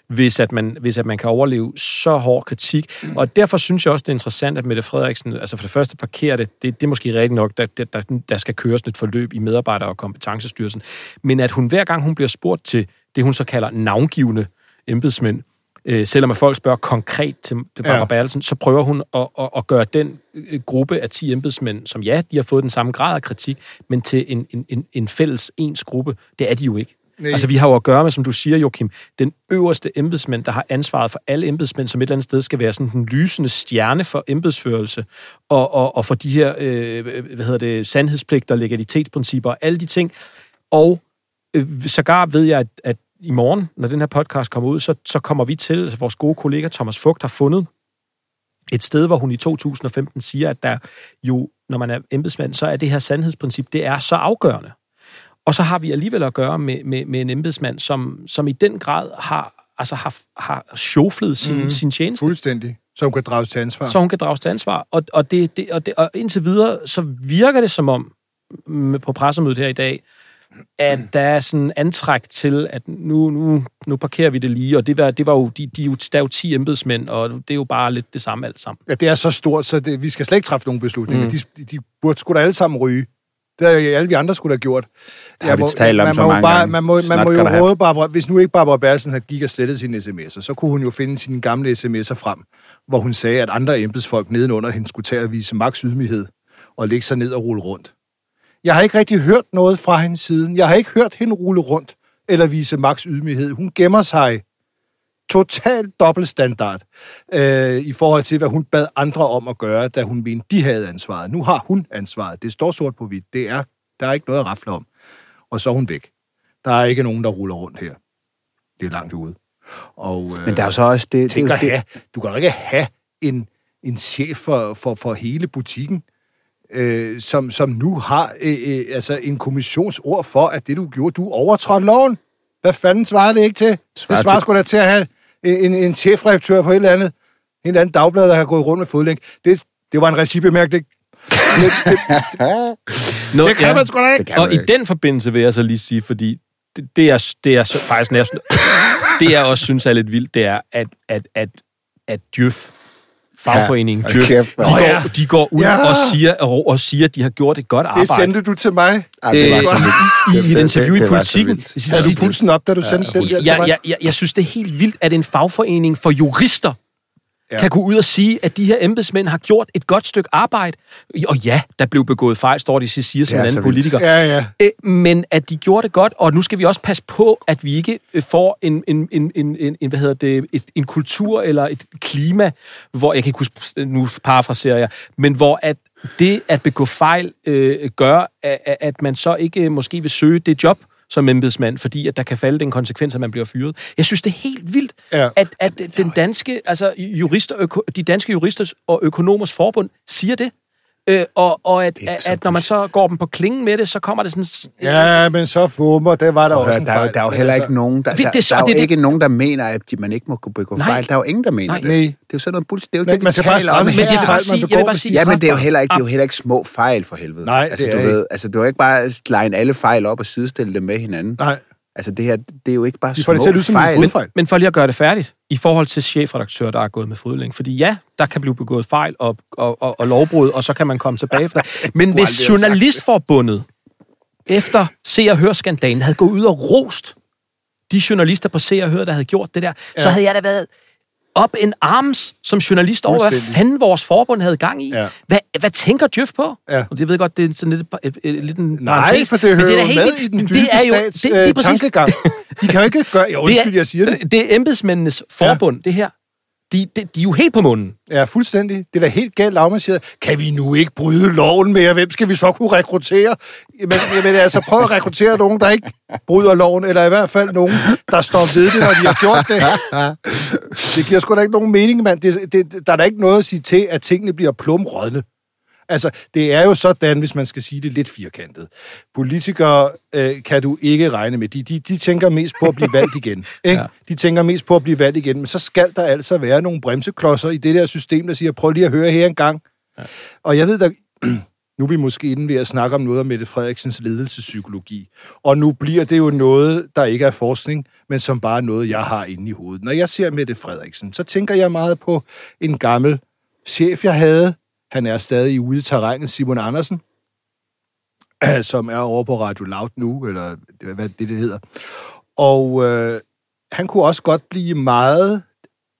hvis at, man, hvis at man kan overleve så hård kritik. Mm. Og derfor synes jeg også, det er interessant, at Mette Frederiksen, altså for det første parkerer det, det, det er måske rigtigt nok, der, der, der, der skal køres et forløb i medarbejder- og kompetencestyrelsen, men at hun hver gang hun bliver spurgt til det, hun så kalder navngivende embedsmænd, øh, selvom at folk spørger konkret til, Barbara Ja. Bertelsen, så prøver hun at, at, at gøre den øh, gruppe af 10 embedsmænd, som ja, de har fået den samme grad af kritik, men til en, en, en, en fælles ens gruppe. Det er de jo ikke. Nej. Altså, vi har jo at gøre med, som du siger, Joachim, den øverste embedsmænd, der har ansvaret for alle embedsmænd, som et eller andet sted skal være sådan en lysende stjerne for embedsførelse, og, og, og for de her, øh, hvad hedder det, sandhedspligter, legalitetsprincipper og alle de ting. Og øh, sågar ved jeg, at, at i morgen, når den her podcast kommer ud, så, så kommer vi til, altså vores gode kollega Thomas Fugt har fundet et sted, hvor hun i 2015 siger, at der jo, når man er embedsmand, så er det her sandhedsprincip, det er så afgørende. Og så har vi alligevel at gøre med, med, med en embedsmand, som, som i den grad har, altså har, har sjoflet sin, mm. sin tjeneste Fuldstændig. Så hun kan drages til ansvar. så hun kan drages til ansvar. Og, og, det, det, og, det, og indtil videre, så virker det som om, på pressemødet her i dag, at der er sådan antræk til, at nu, nu, nu parkerer vi det lige, og det, var, det var jo, de, de, er jo- der er jo 10 embedsmænd, og det er jo bare lidt det samme alt sammen. Ja, det er så stort, så det, vi skal slet ikke træffe nogen beslutninger. Mm. De, de, de burde sgu da alle sammen ryge. Det er jo alle vi andre skulle have gjort. Det har vi talt om man så må jo mange bare, gange. Man må, man Snart må jo råde Barbara, hvis nu ikke Barbara Bertelsen havde gik og slettede sine sms'er, så kunne hun jo finde sine gamle sms'er frem, hvor hun sagde, at andre embedsfolk nedenunder hende skulle tage at vise maks ydmyghed og lægge sig ned og rulle rundt. Jeg har ikke rigtig hørt noget fra hende siden. Jeg har ikke hørt hende rulle rundt eller vise maks ydmyghed. Hun gemmer sig totalt dobbeltstandard øh, i forhold til, hvad hun bad andre om at gøre, da hun mente, de havde ansvaret. Nu har hun ansvaret. Det står sort på hvidt. Det er, der er ikke noget at rafle om. Og så er hun væk. Der er ikke nogen, der ruller rundt her. Det er langt ude. Og, øh, Men der er så også... Det, det, at det, have, du kan ikke have en, en chef for, for, for hele butikken, øh, som, som nu har øh, øh, altså en kommissionsord for, at det du gjorde, du overtrådte loven. Hvad fanden svarer det ikke til? Svarer det svarer til- sgu da til at have en, en chefredaktør på et eller andet, en eller anden dagblad, der har gået rundt med fodlænk. Det, det var en regibemærkning. (laughs) Det, det, Nå, det kan man sgu da ikke. Og i den forbindelse vil jeg så lige sige, fordi det, det er, det er så, faktisk næsten... (laughs) det, jeg også synes er lidt vildt, det er, at, at, at, at Djøf, fagforeningen Ja, kæft, de, går, de går ud Ja. og, siger, og, og siger, at de har gjort et godt Det arbejde. sendte du til mig. Ej, det var Øh, så vildt. i Det- et interview det- i det så Politiken. vildt. Havde du pulsen op, da du sendte den der til jeg, mig? jeg, jeg, jeg synes, det er helt vildt, at en fagforening for jurister Ja. ja. kan gå ud og sige, at de her embedsmænd har gjort et godt stykke arbejde. Og ja, der blev begået fejl, står de siger som Det er en anden politiker. Ja, ja. Øh, men at de gjorde det godt, og nu skal vi også passe på, at vi ikke øh, får en, en, en, en, en, hvad hedder det, et, en kultur eller et klima, hvor, jeg kan ikke huske, nu parafraserer jeg, men hvor at det at begå fejl øh, gør, at, at man så ikke øh, måske vil søge det job som embedsmand, fordi at der kan falde den konsekvens, at man bliver fyret. Jeg synes, det er helt vildt, Ja. at, at den danske, altså jurister, øko, de danske juristers og økonomers forbund siger det. Øh, og og at, Det at, at når man så går dem på klingen med det, så kommer det sådan... Ja, men så fummer, det var der at også en der, er jo- fejl. der er jo heller altså- ikke nogen, der, Det- der, det er der er jo det er det- ikke nogen, der mener, at man ikke må kunne begå Nej. fejl. Der er jo ingen, der mener Nej. det. Nej. Det er jo sådan noget bullshit. Det er jo ikke det, man vi skal bare taler om stramme Men jeg vil fejl, bare man sige, jeg vil begår, sige, Ja, men det er jo heller ikke, det er jo heller ikke små fejl for helvede. Nej, altså, det du er ved, ikke. altså, du kan ikke bare line alle fejl op og sidestille dem med hinanden. Nej, Altså, det her, det er jo ikke bare de får det små til at lyde som en fejl. fodfejl. Men for lige at gøre det færdigt, i forhold til chefredaktør, der er gået med fodlæng. Fordi ja, der kan blive begået fejl og, og, og, og lovbrud, og så kan man komme tilbage efter. (laughs) Men hvis. Journalistforbundet efter Se og Hør-skandalen havde gået ud og rost de journalister på Se og Hør, der havde gjort det der, ja. så havde jeg da været op en arms som journalist over, hvad fanden vores forbund havde gang i. Ja. Hvad, hvad tænker Djøf på? Ja. Og det ved jeg godt, det er sådan lidt, et, et, et, lidt en Nej, parentes, for det hører da jo helt med i den dybe stats det, det er øh, præcis- tankegang. De kan jo ikke gøre... Ja, (laughs) undskyld, jeg siger det. Det er embedsmændenes forbund, ja. det her. De, de, de er jo helt på munden. Ja, fuldstændig. Det er da helt galt afmarcheret. Kan vi nu ikke bryde loven mere? Hvem skal vi så kunne rekruttere? Men, men altså, prøv at rekruttere nogen, der ikke bryder loven, eller i hvert fald nogen, der står ved det, når de har gjort det. Det giver sgu da ikke nogen mening, mand. Det, det, der er da ikke noget at sige til, at tingene bliver plumrådne. Altså, det er jo sådan, hvis man skal sige det lidt firkantet. Politikere øh, kan du ikke regne med. De, de, de tænker mest på at blive valgt igen. (laughs) Ikke? Ja. De tænker mest på at blive valgt igen. Men så skal der altså være nogle bremseklodser i det der system, der siger, prøv lige at høre her en gang. Ja. Og jeg ved da, (clears throat) nu er vi måske inde ved at snakke om noget om Mette Frederiksens ledelsespsykologi. Og nu bliver det jo noget, der ikke er forskning, men som bare noget, jeg har inde i hovedet. Når jeg ser Mette Frederiksen, så tænker jeg meget på en gammel chef, jeg havde. Han er stadig ude i terrænet, Simon Andersen, (clears throat) som er over på Radio Loud nu, eller hvad det, det hedder. Og øh, han kunne også godt blive meget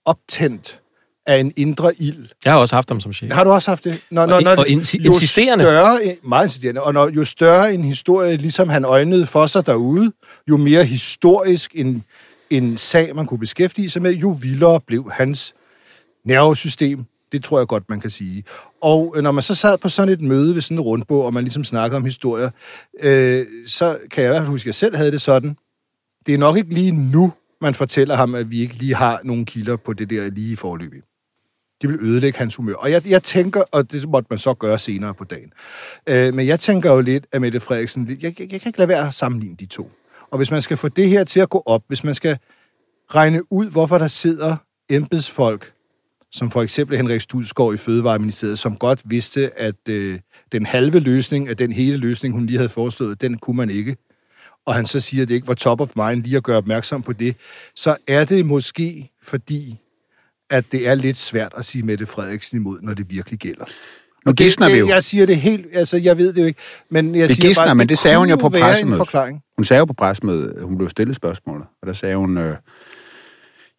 optændt af en indre ild. Jeg har også haft ham som chef. Har du også haft det? Når, Og- og insi- jo insisterende. Større, meget insisterende. Og når, jo større en historie, ligesom han øjnede for sig derude, jo mere historisk en, en sag, man kunne beskæftige sig med, jo vildere blev hans nervesystem. Det tror jeg godt, man kan sige. Og øh, når man så sad på sådan et møde ved sådan en rundbog, og man ligesom snakker om historier, øh, så kan jeg i hvert fald huske, at jeg selv havde det sådan. Det er nok ikke lige nu, man fortæller ham, at vi ikke lige har nogen kilder på det der lige i forløbet. Det vil ødelægge hans humør. Og jeg, jeg tænker, og det måtte man så gøre senere på dagen, øh, men jeg tænker jo lidt, at Mette Frederiksen, jeg, jeg, jeg kan ikke lade være at sammenligne de to. Og hvis man skal få det her til at gå op, hvis man skal regne ud, hvorfor der sidder embedsfolk, som for eksempel Henrik Stulsgaard i Fødevareministeriet, som godt vidste, at øh, den halve løsning af den hele løsning, hun lige havde foreslået, den kunne man ikke. Og han så siger, at det ikke var top of mind lige at gøre opmærksom på det, så er det måske fordi, at det er lidt svært at sige Mette Frederiksen imod, når det virkelig gælder. Nu gisner vi jo. Jeg siger det helt, altså jeg ved det jo ikke, men jeg Det siger gisner, bare, men det sagde hun jo på pressemødet. forklaring. Hun sagde jo på pressemødet, hun blev stillet spørgsmålet, og der sagde hun, øh,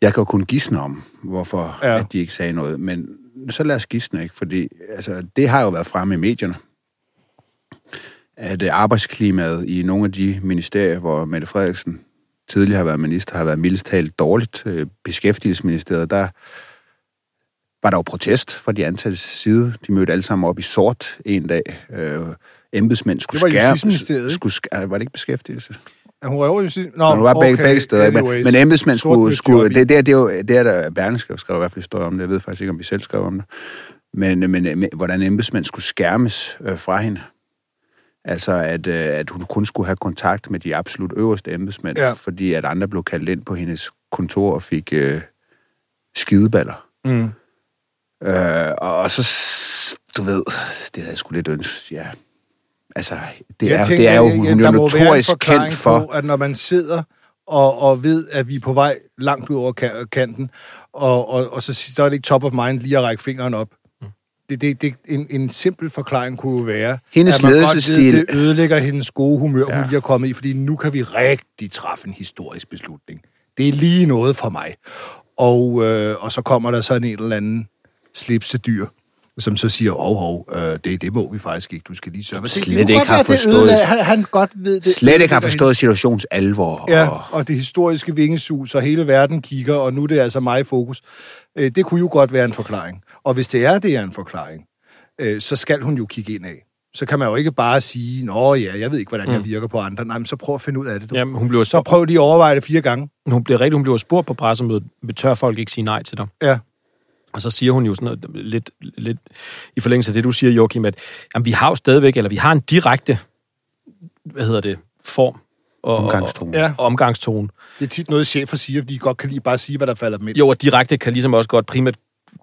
jeg kan jo kun gisne om, hvorfor Ja. at de ikke sagde noget, men så lad os gisne, ikke? Fordi altså, det har jo været fremme i medierne, at øh, arbejdsklimaet i nogle af de ministerier, hvor Mette Frederiksen tidligere har været minister, har været mildest talt dårligt. Øh, Beskæftigelsesministeriet, der var der jo protest fra de ansattes side. De mødte alle sammen op i sort en dag. Øh, embedsmænd skulle Det var ikke? Skulle skærme, var det ikke beskæftigelse? Hun var jo Nå, hun var begge, okay, begge steder. Men, anyways. men embedsmænd Sort skulle... skulle det, det, er- det, er jo, det er der Berlingske skrev i hvert fald historie om det. Jeg ved faktisk ikke, om vi selv skrev om det. Men, men, men hvordan embedsmænd skulle skærmes øh, fra hende. Altså, at, øh, at hun kun skulle have kontakt med de absolut øverste embedsmænd, Ja. fordi at andre blev kaldt ind på hendes kontor og fik øh, skideballer. Mm. Øh, og, og så, du ved, det havde jeg sgu lidt ønsket, ja. Altså, det Jeg er, tænker, det er jo, hun der er jo må være en notorisk kendt for... På, at når man sidder og, og ved, at vi er på vej langt ud over ka- kanten, og, og, og så, så er det ikke top of mind lige at række fingeren op. Det, det, det, en, en simpel forklaring kunne jo være, Hendes at man godt ledelsesstil- ved, det ødelægger hendes gode humør. Ja. hun lige er kommet i, fordi nu kan vi rigtig træffe en historisk beslutning. Det er lige noget for mig. Og, øh, og så kommer der sådan en eller anden slipsedyr, som så siger, hov, hov, øh, det, det må vi faktisk ikke, du skal lige sørge. for." Det- det Slet ikke har det forstået- ødelægger- Han, han godt ved det. Slet ikke har forstået situations alvor. Ja, Og, og det historiske vingesus, og hele verden kigger, og nu er det altså mig i fokus. Øh, Det kunne jo godt være en forklaring. Og hvis det er, det er en forklaring, øh, så skal hun jo kigge ind af. Så kan man jo ikke bare sige, nå ja, jeg ved ikke, hvordan jeg Mm. virker på andre. Nej, men så prøv at finde ud af det. Du. Jamen, hun blev, Så prøv lige at overveje det fire gange. hun blev rigtig, hun blev spurgt på pressemødet, vil tør folk ikke sige nej til dig? Ja. Og så siger hun jo sådan noget lidt, lidt i forlængelse af det, du siger, Joachim, at jamen, vi har jo stadigvæk, eller vi har en direkte, hvad hedder det, form og, Omgangstone. Og, Ja. og omgangstone. Det er tit noget, chefer siger, fordi de godt kan lige bare sige, hvad der falder dem ind. Jo, og direkte kan ligesom også godt primært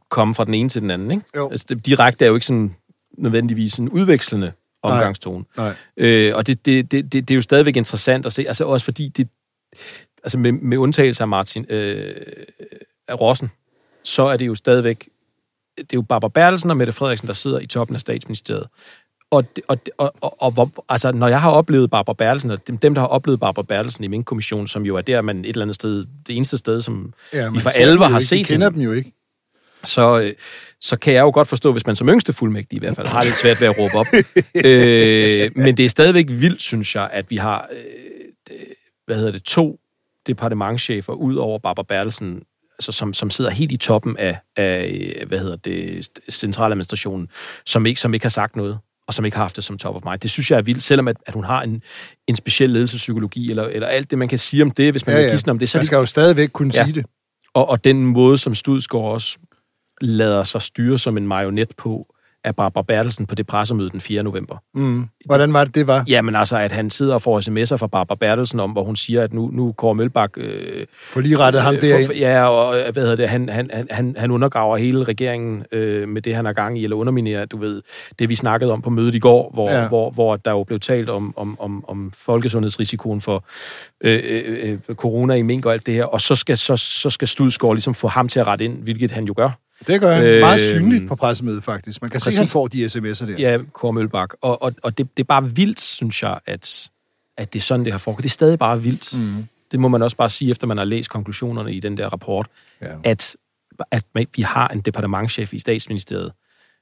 komme fra den ene til den anden, ikke? Jo. Altså, det, direkte er jo ikke sådan nødvendigvis en udvekslende omgangstone. Nej. Øh, og det, det, det, det, det er jo stadigvæk interessant at se, altså også fordi det, altså med, med undtagelse af Martin øh, af Rossen, så er det jo stadigvæk, det er jo Barbara Bertelsen og Mette Frederiksen, der sidder i toppen af statsministeriet. Og, og, og, og, og hvor, altså, når jeg har oplevet Barbara Bertelsen, og dem, dem, der har oplevet Barbara Bertelsen i min kommission, som jo er der, man et eller andet sted, det eneste sted, som Ja, vi for alvor har set Vi kender hende, dem jo ikke. så, øh, så kan jeg jo godt forstå, hvis man som yngste fuldmægtig i hvert fald har lidt svært ved at råbe op. (laughs) øh, men det er stadigvæk vildt, synes jeg, at vi har, øh, hvad hedder det, to departementchefer ud over Barbara Bertelsen, altså som, som sidder helt i toppen af, af hvad hedder det, st- centraladministrationen, som ikke, som ikke har sagt noget og som ikke har haft det som top of mind. Det synes jeg er vildt, selvom at, at hun har en, en speciel ledelsespsykologi, eller, eller alt det, man kan sige om det, hvis man Ja, ja, vil om det. Så Man det skal jo stadigvæk kunne Ja. sige det. og, og den måde, som Studsgaard også lader sig styre som en marionet på, af Barbara Bertelsen på det pressemøde den 4. november. Mm. Hvordan var det, det var? Jamen altså, at han sidder og får sms'er fra Barbara Bertelsen om, hvor hun siger, at nu, nu Kåre Mølbak... Øh, For lige rettet ham øh, derind. for- Ja, og øh, hvad hedder det, han, han, han, han undergraver hele regeringen øh, med det, han har gang i, eller underminerer, du ved, det vi snakkede om på mødet i går, hvor, Ja. hvor, hvor der jo blev talt om, om, om, om folkesundhedsrisikoen for øh, øh, øh, corona i mink og alt det her, og så skal, så, så skal Studsgaard ligesom få ham til at rette ind, hvilket han jo gør. Det gør han Øh, meget synligt på pressemødet, faktisk. Man kan se, præcis. at han får de sms'er der. Ja, Kåre Mølbak. Og, og, og det, det er bare vildt, synes jeg, at, at det er sådan, det har foregået. Det er stadig bare vildt. Mm. Det må man også bare sige, efter man har læst konklusionerne i den der rapport, Ja. at, at vi har en departementchef i statsministeriet,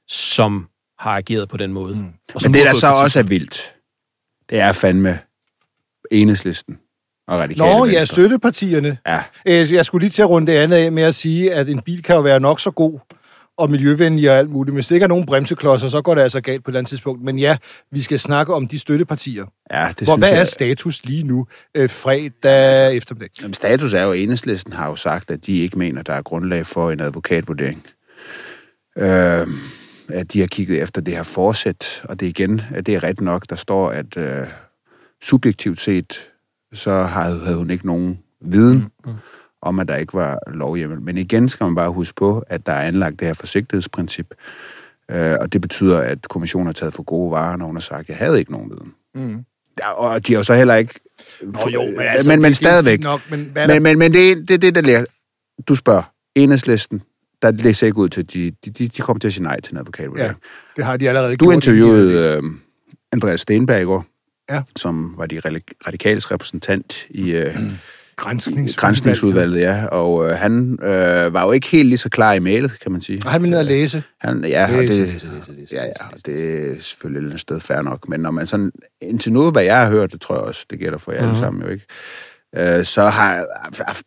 som har ageret på den måde. Mm. Og Men det, der så også er vildt, det er fandme enhedslisten og radikale Nå, ja, venstre. støttepartierne. Ja, Øh, Jeg skulle lige til at runde det andet af med at sige, at en bil kan jo være nok så god og miljøvenlig og alt muligt. Hvis det ikke er nogen bremseklodser, så går det altså galt på et eller andet tidspunkt. Men ja, vi skal snakke om de støttepartier. ja det Hvor, synes hvad jeg. er status lige nu, øh, fredag eftermiddag? Jamen, status er jo, at enhedslisten har jo sagt, at de ikke mener, der er grundlag for en advokatvurdering. Øh, at de har kigget efter det her forsæt, og det igen, at det er ret nok, der står, at øh, subjektivt set, så havde, havde hun ikke nogen viden mm. om, at der ikke var lovhjemmel. Men igen skal man bare huske på, at der er anlagt det her forsigtighedsprincip, øh, og det betyder, at kommissionen har taget for gode varer, når hun har sagt, at jeg havde ikke nogen viden. Mm. Ja, og de har jo så heller ikke... Nå jo, men, altså, men, men det- stadigvæk. Nok, men hvad der Men, men, men det er det, det der ligger. Du spørger, enhedslisten, der læser ikke ud til, at de, de, de, de kommer til at sige nej til en Ja, advokatvurdering. det har de allerede Du gjort. læst. interviewede øh, Andreas Stenberg i går, Ja. som var de radi- radikales repræsentant i øh, Granskningsudvalget. grænsningsudvalget, ja, og øh, han øh, var jo ikke helt lige så klar i mailet, kan man sige. Og han vil ned og læse. Han, ja, og Læse, det, læse, læse, læse, ja, ja, og det er selvfølgelig et eller andet sted fair nok, men når man sådan, indtil nu, hvad jeg har hørt, det tror jeg også, det gælder for jer Mhm. mm. alle sammen jo ikke, øh, så har jeg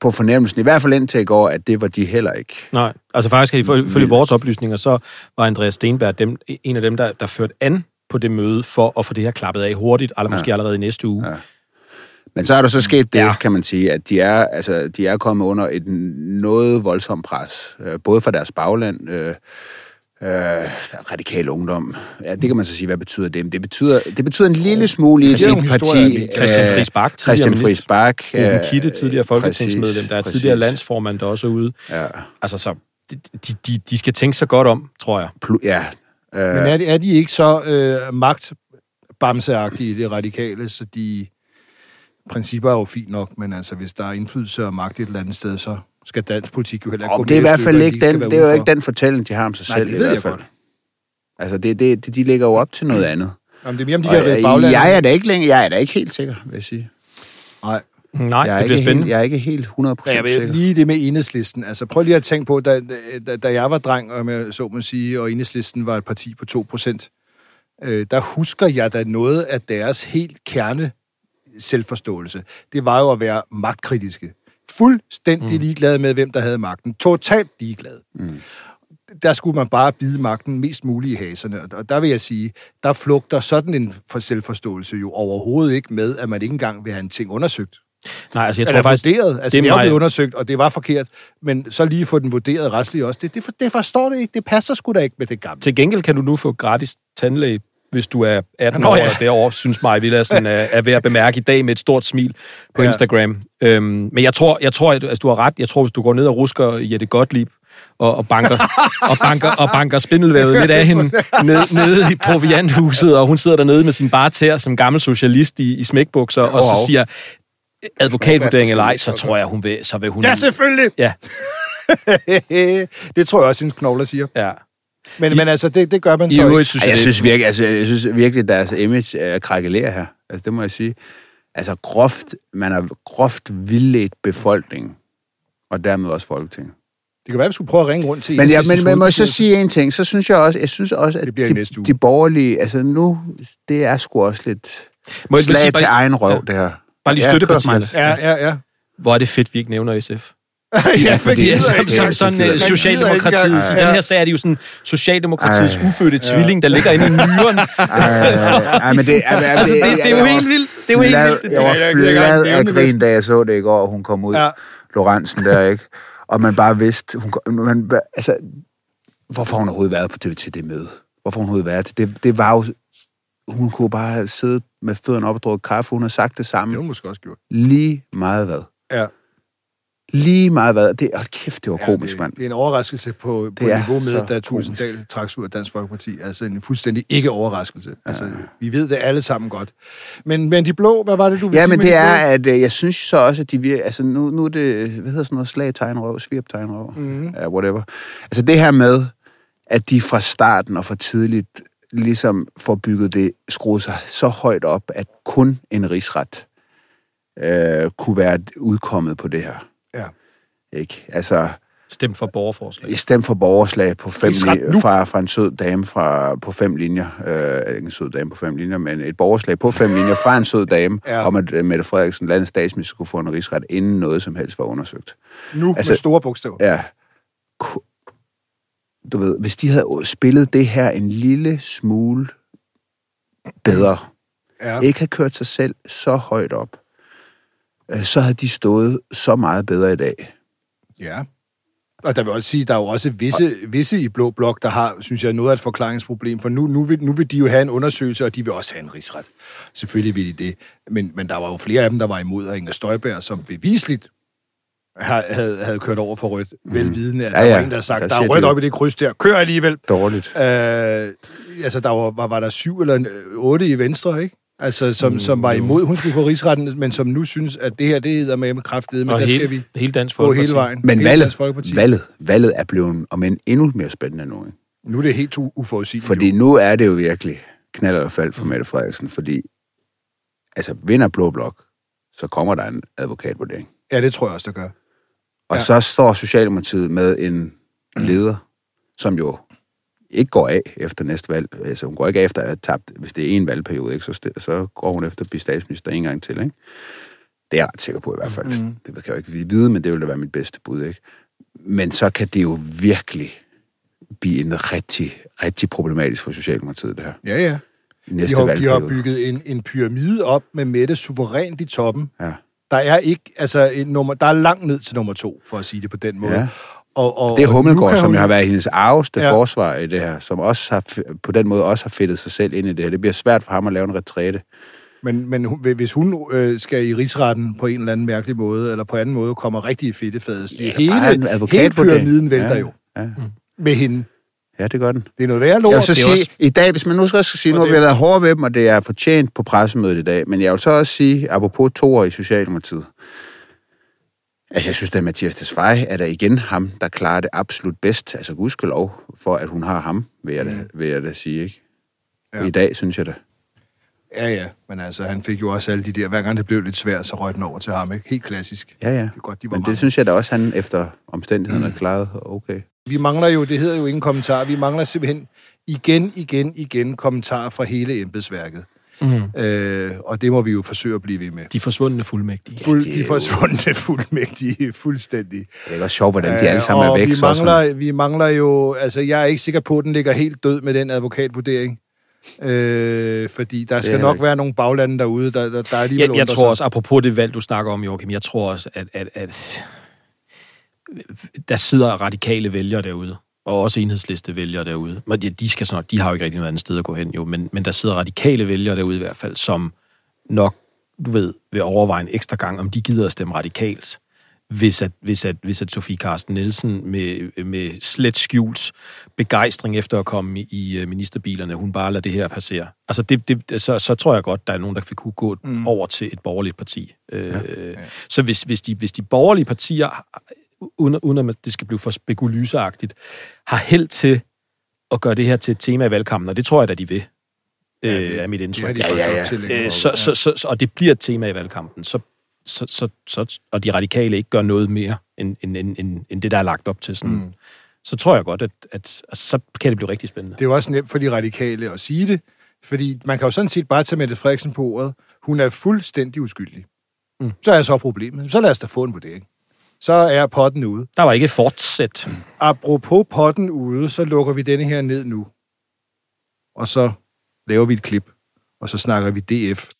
på fornemmelsen, i hvert fald indtil i går, at det var de heller ikke. Nej, altså faktisk, ifølge ifølge vores oplysninger, så var Andreas Stenberg dem, en af dem, der, der førte an på det møde for at få det her klappet af hurtigt, eller måske allerede i næste uge. Ja. Men så er der så sket det, Ja. ja. kan man sige, at de er, altså, de er kommet under et noget voldsomt pres, øh, både fra deres bagland, øh, øh, radikal ungdom. Ja, det kan man så sige, hvad betyder det? Det betyder, det betyder en lille smule i et parti. Christian øh, Friis Bak, tidligere Christian. Friis Bak. Øh, Kitte, tidligere folketingsmedlem, præcis, der er præcis. tidligere landsformand, der også er ude. Ja, Altså så, de, de, de, skal tænke sig godt om, tror jeg. ja. Øh, Men er de, er de ikke så øh, magtbamseagtige, det radikale, så de principper er jo fint nok, men altså, hvis der er indflydelse og magt et eller andet sted, så skal dansk politik jo heller ikke og gå det er i hvert fald ikke den, det er jo ikke den fortælling, de har om sig Nej, selv det i ved hvert jeg fald. godt. Altså, det, det, de ligger jo op til noget andet. Jamen, det er mere, om de kan redde øh, baglandet. jeg er da ikke længere, jeg er da ikke helt sikker, vil jeg sige. Nej. Nej, jeg, er det bliver spændende. helt, jeg er ikke helt 100% Ja, jeg sikker. lige det med enhedslisten. Altså, prøv lige at tænke på, da, da, da jeg var dreng, og jeg så må sige, og enhedslisten var et parti på 2 procent, øh, der husker jeg da noget af deres helt kerne selvforståelse. Det var jo at være magtkritiske. Fuldstændig mm. ligeglade med, hvem der havde magten. Totalt ligeglade. Mm. Der skulle man bare bide magten mest muligt i haserne. Og- Og der vil jeg sige, der flugter sådan en for selvforståelse jo overhovedet ikke med, at man ikke engang vil have en ting undersøgt. Nej, altså jeg Eller tror faktisk... vurderet. Altså, det det er blevet undersøgt, og det var forkert. Men så lige få den vurderet retsligt også. Det, det, for, det forstår det ikke. Det passer sgu da ikke med det gamle. Til gengæld kan du nu få gratis tandlæge, hvis du er 18 Nå, år ja. eller derovre, synes mig, Villadsen er, er ved at bemærke i dag med et stort smil på Ja. Instagram. Øhm, men jeg tror, jeg tror at altså, du har ret. Jeg tror, hvis du går ned og rusker Jette Gottlieb, og, og, banker, og, banker, og banker spindelvævet lidt af hende ned, nede i provianthuset, og hun sidder dernede med sin bare tær som gammel socialist i, i smækbukser, og så Wow. siger advokatvurdering eller ej, så tror jeg, hun vil, så vil hun... Ja, selvfølgelig! Ja, (laughs) det tror jeg også, hendes knogler siger. ja. Men, men altså, det, det gør man I så øvrigt ikke. synes Ej, jeg, jeg, det synes virkelig, altså, jeg synes virkelig, deres image er krakelerer her. Altså, det må jeg sige. Altså, groft, man har groft vildledt befolkningen, og dermed også Folketinget. Det kan være, at vi skulle prøve at ringe rundt til Men, ja, men, men må jeg så sige en ting, så synes jeg også, jeg synes også at Det bliver i de, de borgerlige, altså nu, det er sgu også lidt Må jeg lige sige slag til bare- egen røv, Ja. det her. Bare lige Ja, støttepartierne. Ja, ja, ja. Hvor er det fedt, vi ikke nævner SF. (laughs) ja, fordi- Ja, som, som Ja, sådan uh. Socialdemokratiet. Ja. den her sag er det jo sådan Socialdemokratiets Ej. ufødte tvilling, der ligger inde i myren. Ej, men det, altså, altså, det, det er jo helt vildt. Det er jo helt vildt. Jeg var flad af grin, da jeg så det i går, hun kom ud, Ja. ja. Lorentzen der, ikke? Og man bare vidste, hun, man, altså, hvorfor hun overhovedet været på TV til det møde? Hvorfor hun overhovedet været til det? Det var jo, hun kunne bare have siddet med fødderne op og drukket kaffe, hun har sagt det Det samme. har hun måske også gjort. Lige meget hvad. Ja. Lige meget hvad. Det, hold kæft, det var Ja, komisk, det, mand. det er en overraskelse på, på Det er niveau med, da Tulsendal trak ud af Dansk Folkeparti. Altså en fuldstændig ikke-overraskelse. Altså, vi ved det alle sammen godt. Men, men de blå, hvad var det, du ville Ja, sige men det de er, blå? at øh, jeg synes så også, at de virker... Altså, nu, nu er det, hvad hedder sådan noget, slag tegnrøv, svirp tegnrøv, mm. ja, whatever. Altså, det her med, at de fra starten og fra tidligt ligesom får bygget det, skruet sig så højt op, at kun en rigsret øh, kunne være udkommet på det her. Ja. Ikke? Altså, Stem for borgerforslag. i stemt for borgerslag på fem li- fra, fra en sød dame fra, på fem linjer. Øh, ikke en sød dame på fem linjer, men et borgerslag på fem linjer fra en sød dame, Ja. om at øh, Mette Frederiksen, landets statsminister, skulle få en rigsret, inden noget som helst var undersøgt. Nu altså, altså- med store bogstaver. Ja. Du ved, hvis de havde spillet det her en lille smule bedre, Ja. ikke havde kørt sig selv så højt op, øh, så havde de stået så meget bedre i dag. ja. Og der vil også sige, der er jo også visse, visse i Blå Blok, der har, synes jeg, noget af et forklaringsproblem. For nu, nu, vil, nu vil de jo have en undersøgelse, og de vil også have en rigsret. Selvfølgelig vil de det. Men, men der var jo flere af dem, der var imod, og Inger Støjberg, som bevisligt havde, havde, kørt over for rødt, velvidende, at Ja, der ja. var en, der havde sagt, Der der er rødt op i det kryds der, kør alligevel. Dårligt. Øh, altså, der var, var, var der syv eller øh, otte i Venstre, ikke? Altså, som, som var imod, hun skulle få rigsretten, men som nu synes, at det her, det hedder med med kraftedet, men Og der hele, skal vi hele Dansk gå Folkeparti. hele vejen. Men hele valget, valget, valget er blevet, om end endnu mere spændende nu. Ikke? Nu er det helt uforudsigeligt. Fordi jo. nu er det jo virkelig knald eller fald for Mette Frederiksen, fordi altså vinder Blå Blok, så kommer der en advokatvurdering. Ja, det tror jeg også, der gør. Og Ja. så står Socialdemokratiet med en leder, som jo ikke går af efter næste valg. Altså, hun går ikke af efter at have tabt, hvis det er en valgperiode, ikke? Så, så går hun efter at blive statsminister en gang til, ikke? Det er jeg ret sikker på i hvert fald. Mm. Det kan jeg jo ikke vide, men det vil da være mit bedste bud, ikke? Men så kan det jo virkelig blive en rigtig, rigtig problematisk for Socialdemokratiet, det her. Ja, ja. I De næste har, de valgperiode. har bygget en, en pyramide op med Mette suverænt i toppen. Ja. Der er ikke, altså, et nummer, der er langt ned til nummer to, for at sige det på den måde. Ja. Og, og, Det er Hummelgaard, som hun- har været hendes arveste Ja. forsvar i det her, som også har, på den måde også har fedtet sig selv ind i det her. Det bliver svært for ham at lave en retræte. Men, men hvis hun øh, skal i rigsretten på en eller anden mærkelig måde, eller på anden måde, kommer rigtig i fedtefadet. Ja, hele, hele pyramiden vælter Ja. jo Ja. med hende. Ja, det gør den. Det er noget værre lort. Jeg vil så sige, også- i dag, hvis man nu skal også sige, Og nu har vi været hårde ved dem, og det er fortjent på pressemødet i dag, men jeg vil så også sige, apropos to år i Socialdemokratiet, altså jeg synes, at Mathias Tesfaye er der igen ham, der klarer det absolut bedst, altså gudskelov, for at hun har ham, vil jeg da, vil jeg da sige, ikke? Ja. I dag, synes jeg det. Ja, ja, men altså, han fik jo også alle de der, hver gang det blev lidt svært, så røg den over til ham, ikke? Helt klassisk. Ja, ja. Det er godt, de var Men mange. det synes jeg da også, han efter omstændighederne klarede okay. Vi mangler jo, det hedder jo ingen kommentar, vi mangler simpelthen igen, igen, igen kommentarer fra hele embedsværket. Mm. Øh, og det må vi jo forsøge at blive ved med. De forsvundne fuldmægtige. Fuld, er de jo- forsvundne (laughs) fuldmægtige, fuldstændig. Det er også sjovt, hvordan de alle sammen Øh, er væk. Vi mangler, vi mangler jo, altså jeg er ikke sikker på, at den ligger helt død med den advokatvurdering. Øh, fordi der skal er nok ikke. være nogle baglande derude, der, der, der alligevel Jeg, jeg undrer tror sig. også, apropos det valg, du snakker om, Joachim, jeg tror også, at, at, at der sidder radikale vælgere derude, og også enhedsliste vælgere derude. Men de, de, skal så nok, de har jo ikke rigtig noget andet sted at gå hen, jo, men, men der sidder radikale vælgere derude i hvert fald, som nok, du ved, vil overveje en ekstra gang, om de gider at stemme radikalt, hvis at, hvis at, hvis at Sofie Carsten Nielsen med, med slet skjult begejstring efter at komme i øh, ministerbilerne, hun bare lader det her passere. Altså, det, det, så, så tror jeg godt, der er nogen, der vil kunne gå mm. over til et borgerligt parti. Øh, ja. Så hvis, hvis, de, hvis de borgerlige partier, uden, uden at det skal blive for spekulyseagtigt, har held til at gøre det her til et tema i valgkampen, og det tror jeg da, de vil, øh, det- er mit indtryk. ja, ja, ja. Øh, så, så, så, og det bliver et tema i valgkampen, så, så, så, så, og de radikale ikke gør noget mere, end, end, end, end, det, der er lagt op til. Sådan, mm. Så tror jeg godt, at, at altså, så kan det blive rigtig spændende. Det er jo også nemt for de radikale at sige det, fordi man kan jo sådan set bare tage Mette Frederiksen på ordet. Hun er fuldstændig uskyldig. Mm. Så er så problemet. Så lad os da få en vurdering. Så er potten ude. Der var ikke fortsæt. Apropos potten ude, så lukker vi denne her ned nu. Og så laver vi et klip. Og så snakker vi DF